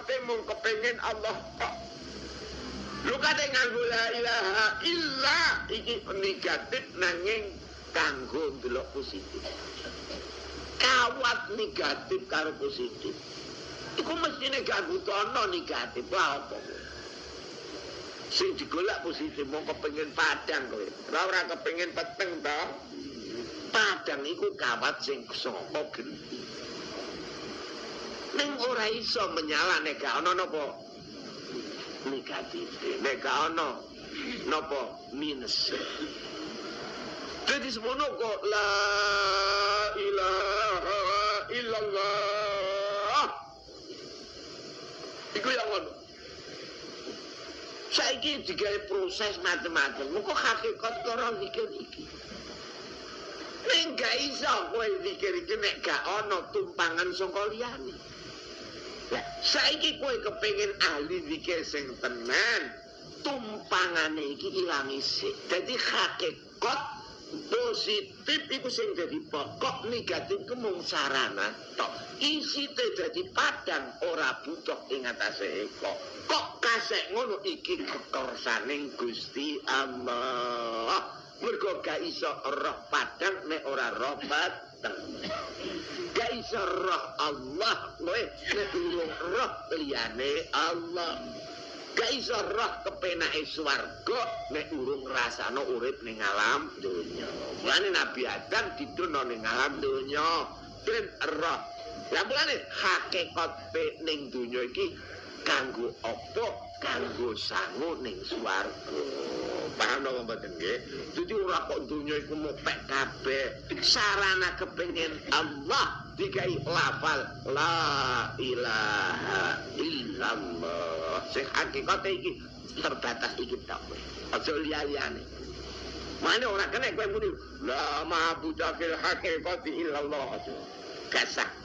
hakikate mung kepengin Allah tok. Lu kate nganggo la ilaha illa iki negatif nanging kanggo ndelok positif. Kawat negatif karo positif. Iku mestine ganggu tono negatif apa? Sing digolak positif mung kepengin padang kowe. Ora ora kepengin peteng to. Padang iku kawat sing saka genti. Ning ora iso menyala nek gak ana napa negatif. Nek gak ana napa minus. Jadi semono kok la ilaha illallah. Iku yang ngono. Saiki digawe proses macam-macam. Muga hakikat karo zikir iki. Ning gak iso kowe zikir iki nek gak ana tumpangan saka liyane. Lah, saiki kowe kepengin ahli zikir sing tenan, tumpangane iki ilang isik. Dadi hakikat positif iku sing dadi pokok negatif ku mung sarana tok. Isite dadi padang ora butuh ing atase eko. Kok kasek ngono iki kekersaning Gusti Allah. Mergo gak iso roh padang nek ora roh batang. Gak iso roh Allah kowe nek urung roh liyane Allah. Gak iso roh kepenake swarga nek urung rasano urip ning alam donya. Mulane Nabi Adam didono ning alam donya. Ben roh. Lah mulane hakikat ning donya iki kanggo apa? Kanggo sangu ning swarga. Paham napa mboten nggih? Dadi ora kok donya iku mopek kabeh. Sarana kepengin Allah dikai lafal la ilaha illallah. Sing hakikate iki terbatas iki tok. Aja liyane. Mane ora kena kowe muni la ma'budu fil haqiqati illallah. Kasah.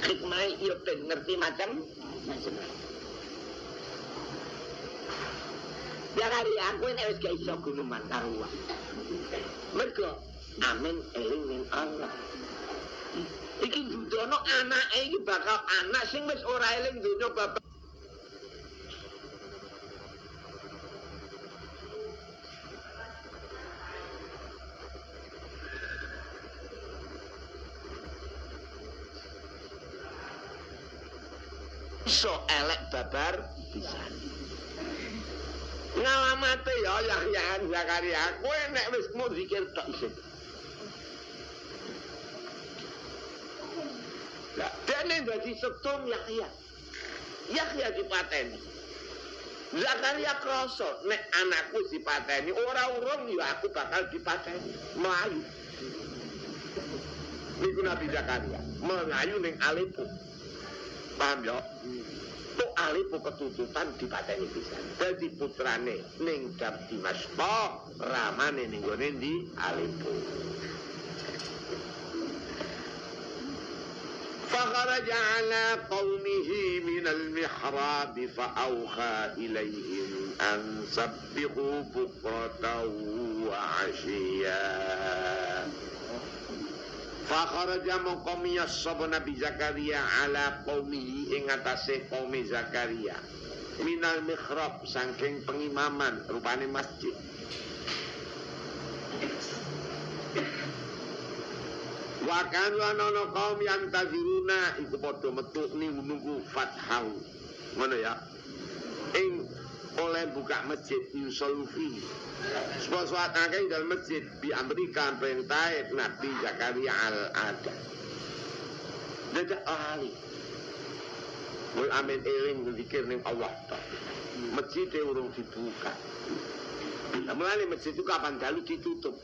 Hikmah yo ben ngerti macam. Ya kali aku nek wis gak iso gunuman karuan. Mergo amin eling ning Allah. Iki dudono anake iki bakal anak sing wis ora eling donya bapak iso elek babar pisan. Ngalamate ya Yahya Zakaria, kowe nek wis mau zikir tok isin. Lah, dene dadi setum Yahya. Yahya dipateni. Zakaria kroso, nek anakku dipateni, ora urung ya aku bakal dipateni. Melayu. Niku Nabi Zakaria, melayu ning Aleppo. Paham ya? Tuk Aleppo ketutupan dipateni pisan. Dadi putrane ning Dam Dimashqa, ramane ning gone di Aleppo. فخرج على قومه من المحراب فأوحى إليهم أن سبحوا بكرة وعشيا Fakharaja mongko miyas sapa Nabi Zakaria ala qaumihi ing atase Zakaria. Minal mihrab saking pengimaman rupane masjid. Wa kanu ana kaum yang taziruna iku padha metu nunggu fathahu. Ngono ya. Ing oleh buka masjid Yusolufi. Suat-suat akeh dalam masjid di Amerika perintah Nabi Zakaria al-Ada. Dadak ahli. Mul amin eling zikir ning Allah tok. Masjid dibuka. Nah, mulane masjid itu kapan dalu ditutup.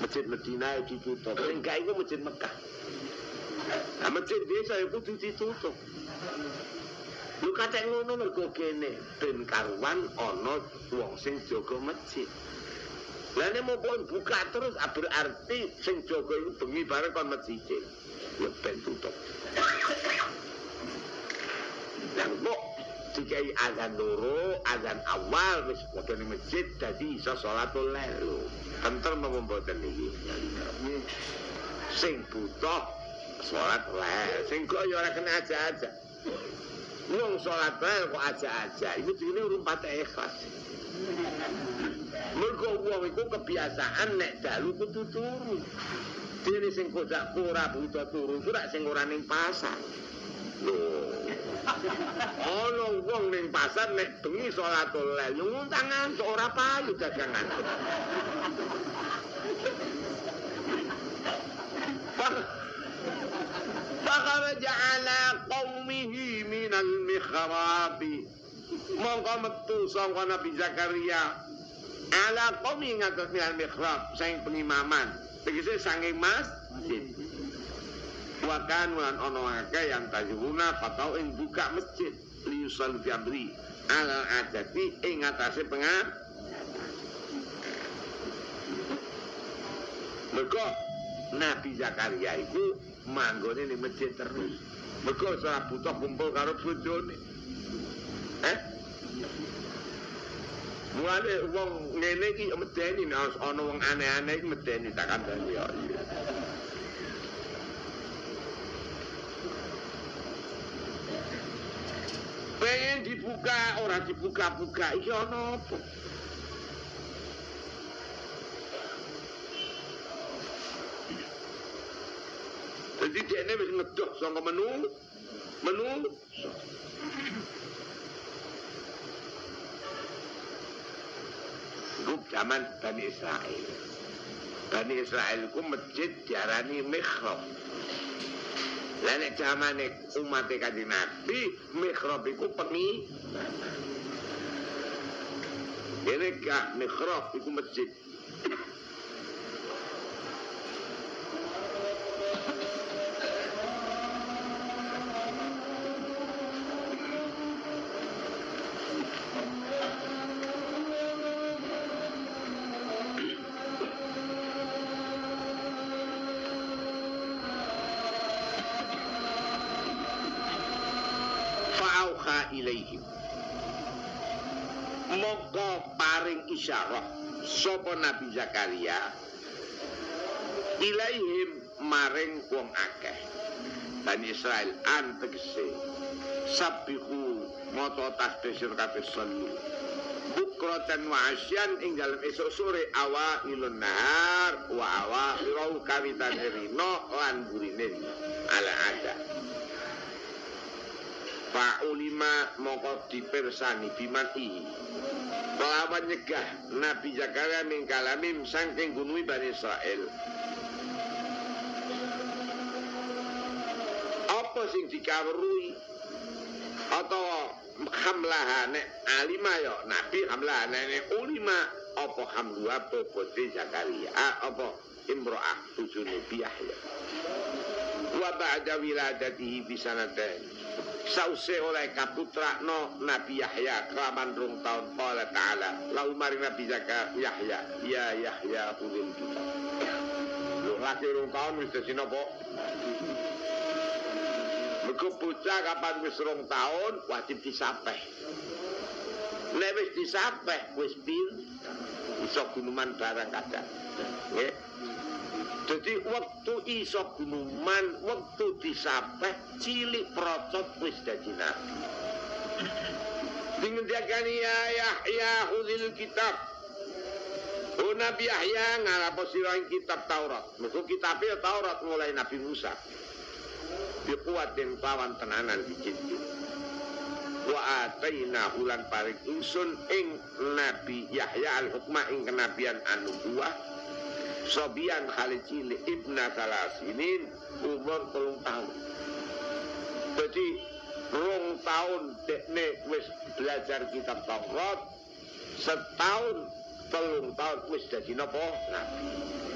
Masjid Medina ditutup. Enggak itu masjid Mekah. Nah, masjid desa itu ditutup. Lu kate ngono mergo kene ben karuan ana wong sing jaga masjid. Lah nek mau buka terus ah, berarti sing jaga iku bengi bareng kon masjid. Ya ben tutup. Lah kok dikai azan loro, azan awal wis padha ning masjid dadi iso salatul lail. Tentrem apa mboten iki? Sing butuh salat lail, sing kok ya ora kena aja-aja. Wong salat lail kok aja-aja, iku jenenge urung patah ikhlas. [laughs] Mergo wong iku kebiasaan nek dalu kudu turu. Dene sing kodak ora butuh turu, ora sing ora ning pasar. Loh. [laughs] Ana wong ning pasar nek bengi salatul lail nguntang ngantuk ora payu dagangan. [laughs] Fakaraja ala qawmihi minal mikhrabi Mongko metu sangka Nabi Zakaria Ala qawmi ngatas minal mikhrab Saing pengimaman Tegese sanging masjid Wakan wan ono ake yang tajuna Patau ing buka masjid Liusal fiabri Ala adati ing atase pengah Mereka Nabi Zakaria itu manggone ning masjid terus. Mergo ora butuh kumpul karo bojone. Eh? Mulane wong ngene iki medeni nek ana wong aneh-aneh iki medeni tak kandhani ya. Pengen dibuka, ora dibuka-buka, iki ana apa? Jadi dia ini wis ngedoh sangka menu, menu. Iku zaman Bani Israel. Bani Israel itu masjid diarani mihrab. Lah nek zamane umat kanjeng Nabi, mihrab iku pengi. Ini gak mihrab iku masjid. Ilaihim Mongko paring isyarah. Sopo Nabi Zakaria? Ilaihim maring wong akeh. Bani Israel an tegese Sabihu moto tasbih sirkate selu. Bukrotan wa asyan ing dalam esok sore awa ilun nahar wa awa irau kawitan rino lan burine ala ada Fa'ulima mongko dipersani ihi Kelawan nyegah Nabi Zakaria min kalamim sangking gunui Bani Israel. Apa sing dikawrui Atau hamlaha nek alima yo Nabi hamlaha nek ulima. Apa hamluha bobote Zakaria? Ah, Apa imro'ah bujuni biyahya Wa ba'da wiladatihi bisanatan sause oleh kaputra no Nabi Yahya kelaman rung tahun qala ta'ala lau mari Nabi Zaka Yahya ya Yahya ulil kitab lu lagi rung tahun wis dadi napa? Mergo bocah kapan wis rong tahun wajib disapeh. Nek wis disapeh wis pil iso gunuman barang kadang nggih Jadi waktu iso gunuman, waktu disapeh, cilik procot wis dadi nabi. Dingendiakan ya Yahya hudil kitab. Oh Nabi Yahya ngalapo siraing kitab Taurat. Mergo kitabnya Taurat mulai Nabi Musa. Dikuatin pawan tenanan dicintin. Wa ataina hulan paring ingsun ing Nabi Yahya al-hukma ing kenabian anu buah Sobian kali cilik ibna salasinin umur telung tahun. Jadi rong tahun dekne wis belajar kitab Taurat setahun telung tahun wis dadi napa nabi.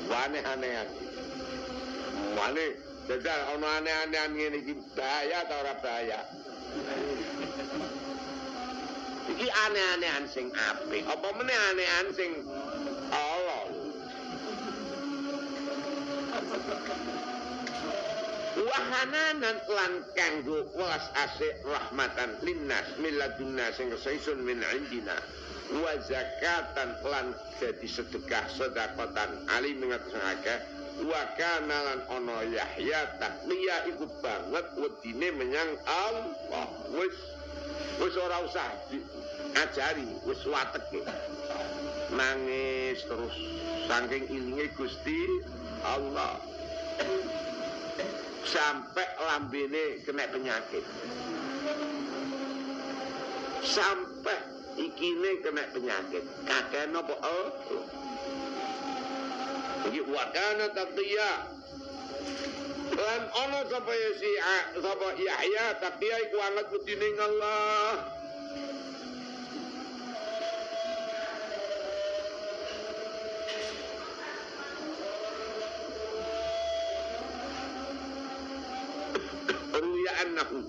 Wane aneh-aneh. Wane dadal ana aneh-aneh ngene iki bahaya ta ora bahaya? iki aneh-anehan sing apik apa meneh anehan sing wahananan lan kanggo welas asih rahmatan linnas milladunna sing saisun min indina. Wa zakatan lan jadi sedekah sedekatan ali mengataskan akeh wa kana lan ana Yahya takliya iku banget wedine menyang Allah. Wis wis ora usah ajari wis wateke. Nangis terus saking ilinge Gusti Allah sampai lambene kena penyakit. Sampai ikine kena penyakit. Kakek nopo? Oh. Iki wakana taqiya lan ana sapa ya si sapa Yahya taqiya iku anget wedine Allah Annahu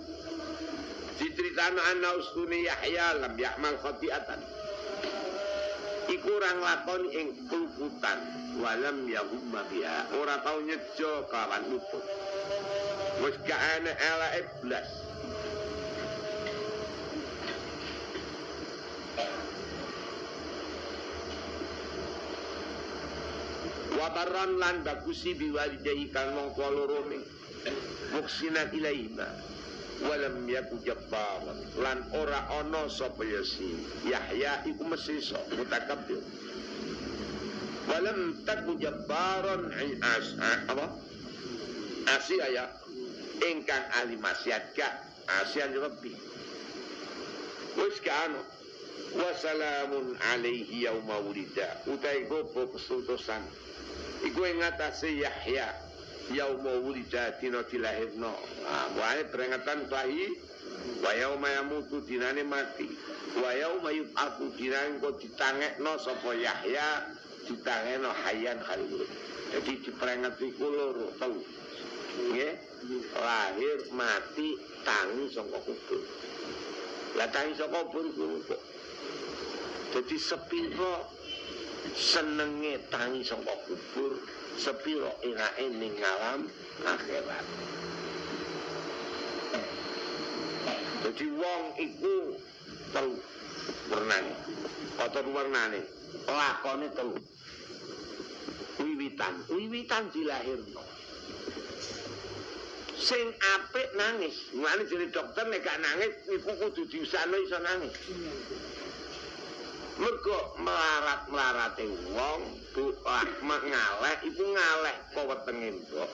Diceritano anna ustuni Yahya lam ya'mal khati'atan. Iku orang lakon ing keluputan Walam yahumma biha. Ora tau nyejo kawan luput Wis ana ala iblas Wabaran lan bagusi biwalidayhi kan wong tua lorone muksinan ilaihima walam yaku jabbaran lan ora ana sapa ya si Yahya iku mesti sok mutakabbir walam taku jabbaran as apa? Asia ya ingkang ahli maksiat ka asian rabbi. Wis kano wasalamun alaihi yauma wulida. Utai gopo kesutusan iku ing atase Yahya yauma wulida dina dilahirno. Ah wae peringatan bayi wa yauma yamutu dinane mati. Wa yauma yub'atsu dinane kok ditangekno sapa Yahya ditangekno hayyan khalil jadi diperingati ku loro telu. Nggih? Lahir mati tangi saka kubur. Lah tangi saka kubur kok jadi sepiro senenge tangi saka kubur sepiro enake ning alam akhirat. Jadi wong iku telu wernane kotor wernane lakone telu. Wiwitan wiwitan dilahirno. Sing apik nangis ngene jadi dokter nek gak nangis iku kudu diusahno iso nangis mergo melarat-melarate wong doa ngaleh iku ngaleh kok wetenge mbok.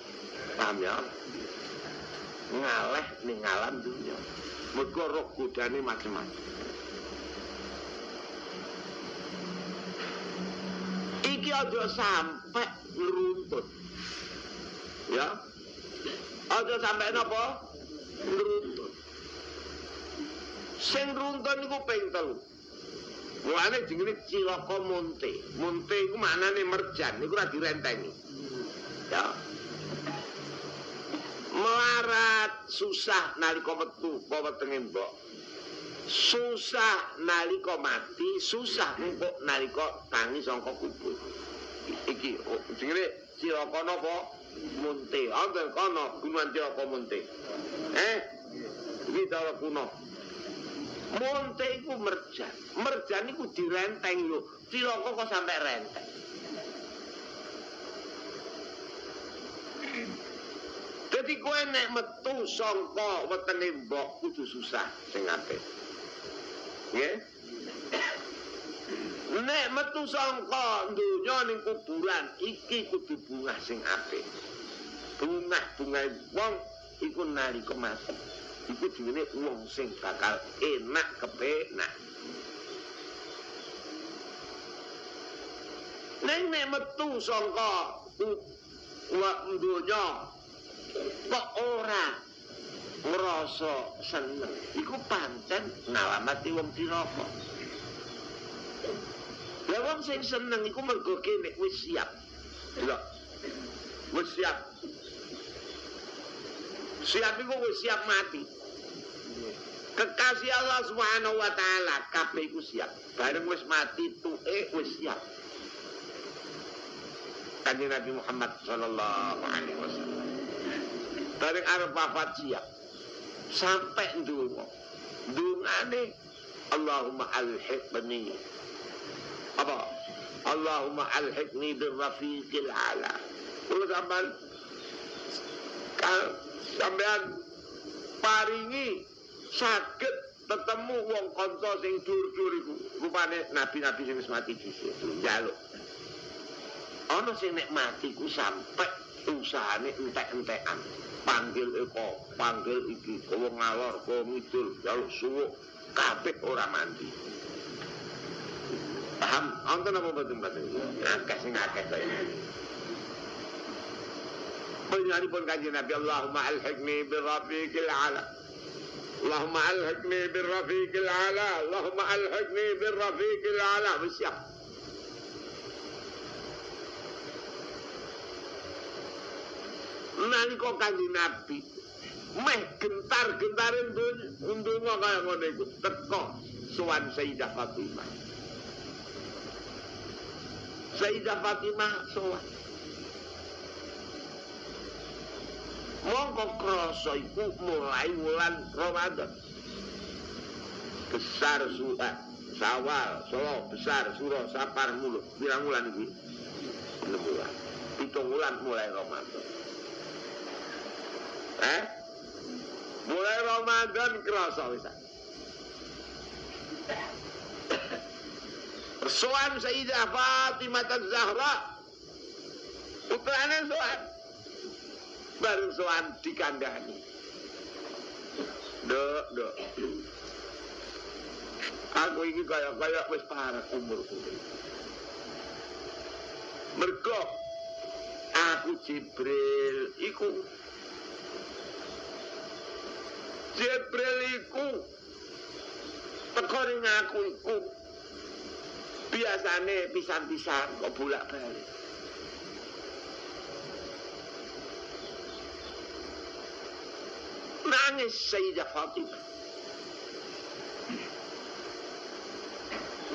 Paham ya? Ngaleh ning alam dunya. Mergo roh godane macam-macam iki aja sampe ngeruntut. Ya? Aja sampe napa? Ngeruntut. Sing runtun iku ping telu Mulane jenenge cilaka munte. Munte iku maknane merjan, iku ora direntengi. Ya. Melarat susah nalika metu apa wetenge mbok. Susah nalika mati, susah empuk nalika tangi saka kubur. Iki oh, jenenge cilaka napa? Munte. Wonten kono gunung cilaka munte. Eh? Iki cara kuno. Monte iku merjan. Merjan iku direnteng lho. Cilaka kok sampai renteng. Jadi kowe nek metu sangka wetenge mbok kudu susah sing apik. Nggih? Nek metu sangka donya ning kuburan iki kudu bunga sing apik. Bunga-bunga wong iku nalika mati. Iku jenenge wong sing bakal enak kepenak. Neng nek metu sangka wa donya kok ora ngrasa seneng. Iku pancen ngalamati wong diroko. Lah wong sing seneng iku mergo kene wis siap. Lho. Wis siap. Siap iku wis siap mati. Kekasih Allah Subhanahu wa taala kabeh iku siap. Bareng wis mati tuke wis siap. Kanjeng Nabi Muhammad sallallahu alaihi wasallam. Bareng arep wafat siap. Sampai ndonga. Dungane Allahumma alhiqni. Apa? Allahumma alhiqni birrafiqil ala. Kulo sampean sampean paringi sakit ketemu wong kanca sing dur-dur iku. Rupane nabi-nabi sing wis mati dhisik njaluk. Ana sing nek mati ku sampe usahane entek-entekan. Panggil eko panggil iki kowe ngalor kowe ngidul jaluk suwuk. Kabeh ora mandi. Paham? Wonten apa mboten mboten akeh sing akeh kaya Penyaripun kanjeng Nabi Allahumma alhiqni birrafiqil ala اللهم ألحقني بالرفيق الأعلى اللهم ألحقني بالرفيق الأعلى بالسياق nalika kanjeng Nabi meh gentar-gentarin ndonga kaya ngono iku teko sowan Sayyidah Fatimah Sayyidah Fatimah sowan Mongko krasa iku mulai wulan Ramadan. Besar surat sawal solo besar surah sapar mulu. Bilang wulan iki? 6 bulan pitung wulan mulai Ramadan. Eh? Mulai Ramadan kerasa bisa Soan Sayyidah Fatimah Zahra. Putranya soan bareng soan dikandani. Dok, dok. Aku ini kaya-kaya wis parah umurku. Mergo aku Jibril iku Jibril iku teko ning aku iku biasane pisan-pisan kok bolak-balik. Nangis Sayyidah Fatimah.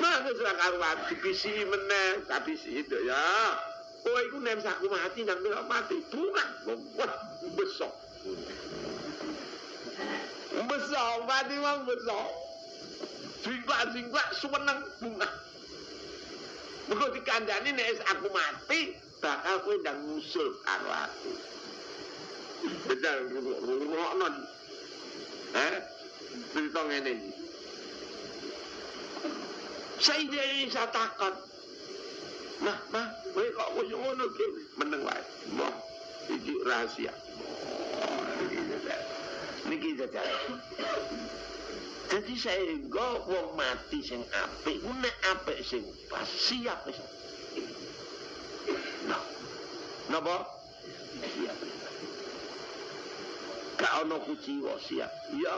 Nangis lah karuan dibisi meneh, tapi itu ya. Oh, itu nem saku mati nang kira mati bunga. Wah, besok. Besok, mati mang besok. Singklak suweneng bunga. Mergo dikandani nek aku mati, bakal kowe ndang ngusul karo. Betul, rungokno. Eh? Cerita ngene iki. Sayyidah Isa takon. Nah, mah, kowe kok wis ngono ki? Meneng wae. Mbah, iki rahasia. Niki jajal. Jadi sehingga wong mati sing apik, ku nek apik sing pas siap wis. Nah. Napa? Gak ana kuciwa siap. Ya.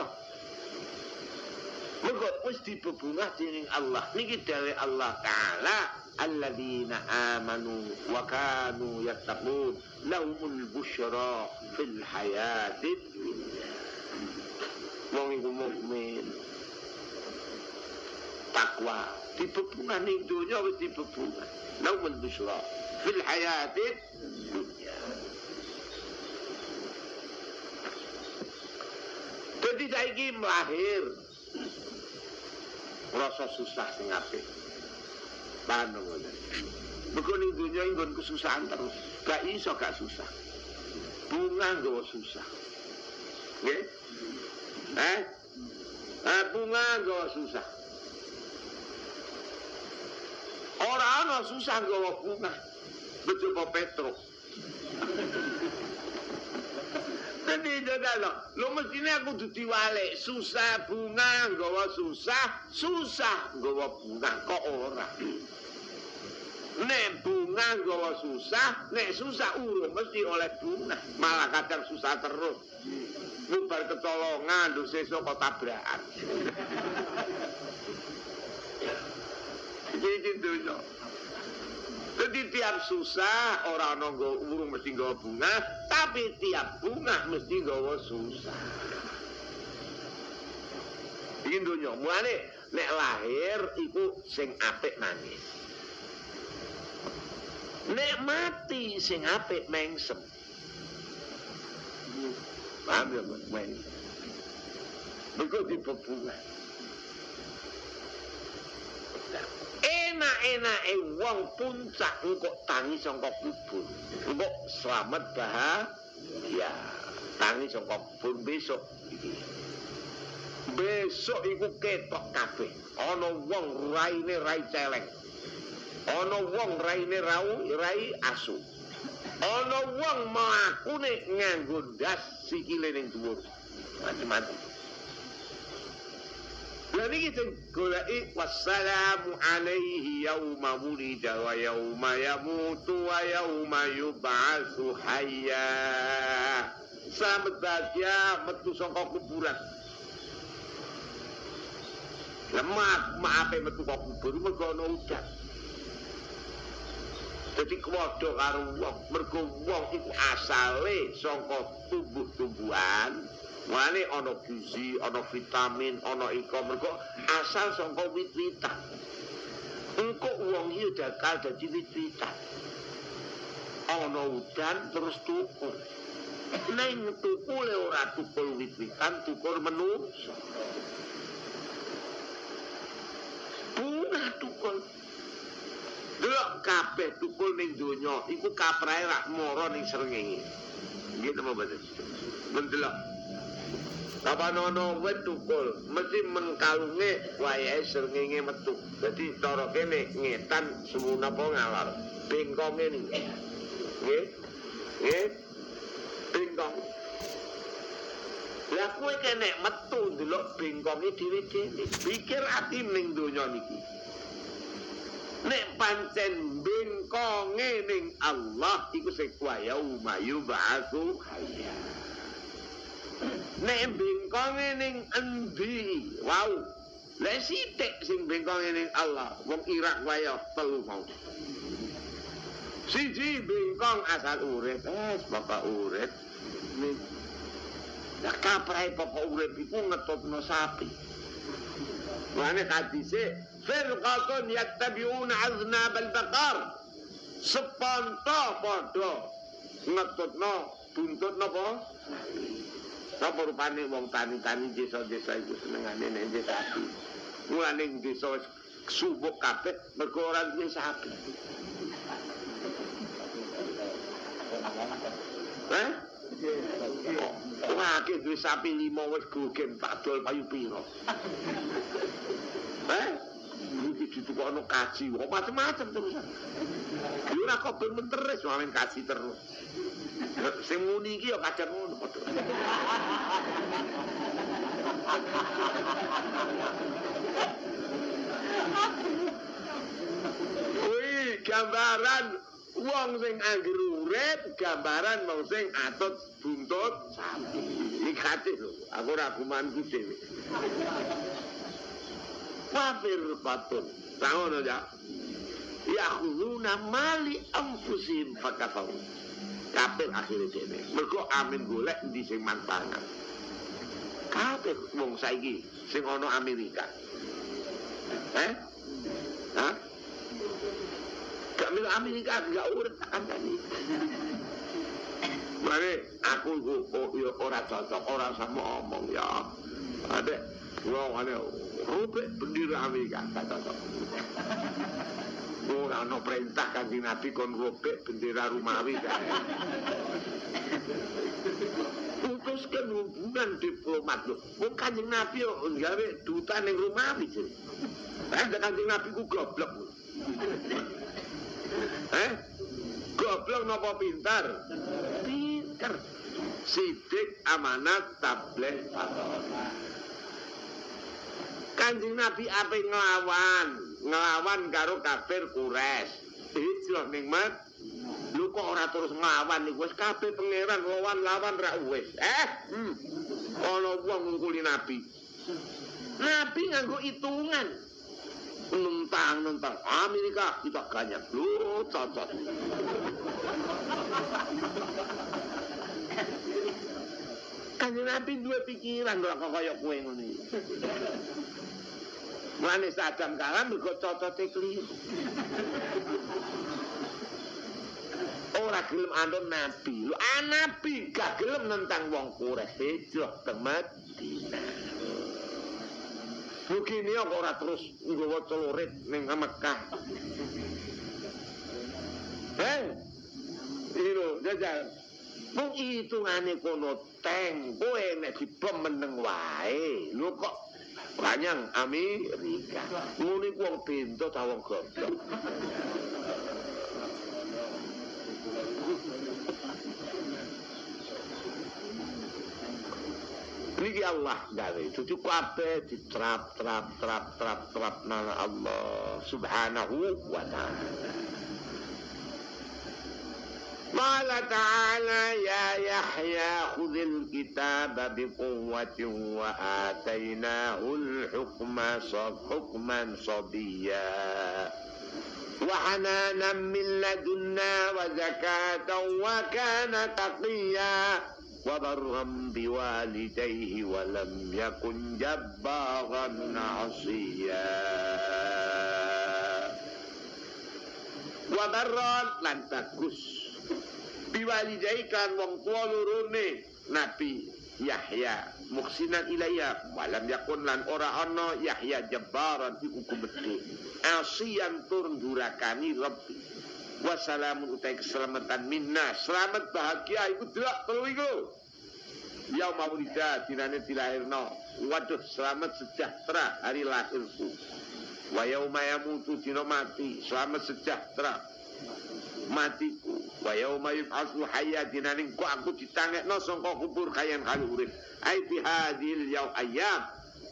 Mergo wis dibebungah dening Allah. Niki dawuh Allah Taala, alladzina amanu wa kanu yattaqun lahumul busyra fil hayatid dunya. Wong iku mukmin. Takwa dibebungah ning dunya wis dibebungah. Lahumul busyra fil hayatid dunya. Jadi saiki lahir rasa susah sing apik. Paham ngono. Mergo ning dunya nggon kesusahan terus. Gak iso gak susah. Bunga nggawa susah. Nggih? Eh? Eh bunga nggawa susah. Ora ana susah nggawa bunga. Becoba Petro. Jadi jadalo, lo mestinya aku duti wale, susah bunga, gawa susah, susah gawa bunga, kok ora. Nek bunga gawa susah, nek susah urung mesti oleh bunga, malah kadang susah terus. Bubar ketolongan, lu sesok kok tabrakan. [laughs] Jadi gitu, Jadi tiap susah orang nonggo urung mesti nggawa bunga, tapi tiap bunga mesti nggawa susah. iki donya. Mulane nek lahir iku sing apik nangis nek mati sing apik mengsem. Paham ya Mas Mergo dibebungan enak-enake wong puncak engko tangi saka kubur engko selamat bahagia tangi saka kubur besok. Besok iku ketok kabeh. Ana wong raine rai celeng. Ana wong raine rau rai asu. Ana wong mlakune nganggo ndas sikile ning dhuwur. Macam-macam Lah niki jeneng goleki wassalamu alaihi yauma wulida wa yauma yamutu wa yauma yub'atsu hayya. Selamat bahagia metu saka kuburan. Lemak maaf metu saka kubur mergo ana udan. Jadi kuwado karo wong mergo wong iku asale saka tumbuh-tumbuhan Mulane ana gizi, ana vitamin, ana iko mergo asal saka wit-witan. Engko wong iki bakal dadi wit-witan. Ana udan terus tukul. Neng tukul ora tukul wit-witan, tukul menungso. Punah tukul. Delok kabeh tukul ning donya iku kaprahe rak mara ning srengenge. Nggih napa mboten? Mendelok Apa nono wet tukul, mesti mengkalunge wayahe srengenge metu. Dadi cara kene ngetan semuna apa ngalor. Bengkonge niki. Nggih. Nggih. Bengkong. Lah kowe kene metu ndelok bengkonge dhewe-dhewe. Pikir ati ning donya niki. Nek pancen bengkonge ning Allah iku sing kuwaya umayu ba'atsu hayya. Nek bengkonge ning endi? Wau. Lek sithik sing bengkonge ning Allah wong Irak wae telu mau. Siji bengkong asal urip. Eh bapak urip. Ya kaprai bapak urip iku ngetutno sapi. Mane hadise firqatun yattabi'una aznab al-baqar seponto padha ngetutno buntut napa Sapa rupane wong tani-tani desa-desa iku senengane nek desa sapi. Mulane desa subuk kabeh mergo ora duwe sapi. Hah? Wah, duwe sapi lima wis gogen tak dol payu piro. Hah? Iki ditukokno kaji, kok macam-macam terus. Ora kok ben menteres main kaji terus. Sing muni iki ya kadang ngono padha. Wih, gambaran wong sing anggere urip, gambaran wong sing atut buntut sapi. Iki katik lho, aku ora gumanku dhewe. Wafir patun. Tangono ya. Ya khuzuna mali anfusim fakafau. kabeh akhire dene. Mergo amin golek endi sing mantangan. Kabeh wong saiki sing ana Amerika. Eh? Hah? Kamil Amerika gak urip tak kandani. Mare aku kok yo ora cocok, ora sama omong ya. Ada wong ana rupek bendera Amerika gak cocok. ora ana perintah kanjeng Nabi kon robek bendera Romawi Putuskan hubungan diplomat lho. Wong kanjeng Nabi yo gawe duta ning Romawi sih. Eh kanjeng Nabi ku goblok. Eh? Goblok napa pintar? Pintar. Sidik amanat tablet Kanjeng Nabi ape nglawan? ngelawan karo kafir kures hijrah nikmat lu kok ora terus ngelawan nih wis kabeh pangeran lawan lawan ra wis. Eh? Hmm. ana wong ngungkuli nabi. Nabi nganggo hitungan. Nentang nentang Amerika kita banyak. Lu cocok. Kanjeng Nabi duwe pikiran kok kaya kowe iki. Mulane sadam kalah mergo cocote keliru. Ora gelem anut nabi. Lho ah, nabi gak gelem nentang wong Quraisy hijrah teng Madinah. Begini kok ora terus nggawa celurit ning Mekah. Eh? Iki lho, jajal. Mung hitungane kono teng, kowe nek dibom meneng wae. Lho kok Banyang Amerika. Iku wong bento ta wong goblok. Niki Allah gawe cucu kabeh diterap terap terap terap terap nang Allah Subhanahu wa taala. قال تعالى يا يحيى خذ الكتاب بقوة وآتيناه الحكم حكما صبيا. وحنانا من لدنا وزكاة وكان تقيا. وبرا بوالديه ولم يكن جبارا عصيا. وبرا لن تكس biwalidai kan wong tua lurune. Nabi Yahya muksinan ilaya walam yakun lan ora ana Yahya jabbaran iku kumedhe asian tur durakani Rabbi. Wassalamun utai keselamatan minna. Selamat bahagia iku delok telu iku. Yaum maulida dinane dilahirno. Waduh selamat sejahtera hari lahirku. Wa yauma yamutu dina mati. Selamat sejahtera. Matiku wa yauma yub'atsu hayya dinaning ku aku ditangekno sangka kubur kayan kali urip. Ai fi hadhil yaum ayyam.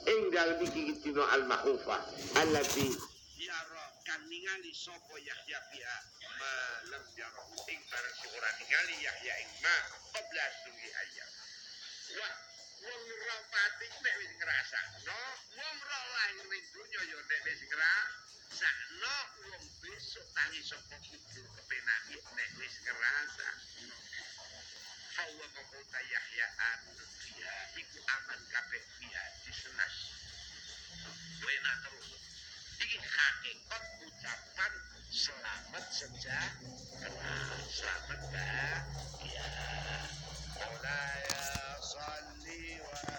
Ing dalem iki dina al mahufah allati yara kan ningali sapa Yahya fiha malam yara ing bareng si ora ningali Yahya ing ma. Qabla sungi ayyam wah wong ora pati nek wis ngrasakno wong ora lahir ning donya ya nek wis ngrasakno Sakno wong besok tangi saka kubur kepenak nek wis kerasa. Hawa mengkota Yahya Anudhiya Iku aman kabeh. Dia disenas. Wena terus. Jadi hakikat ucapan selamat sejahtera Selamat bahagia ya. Mulai salli wa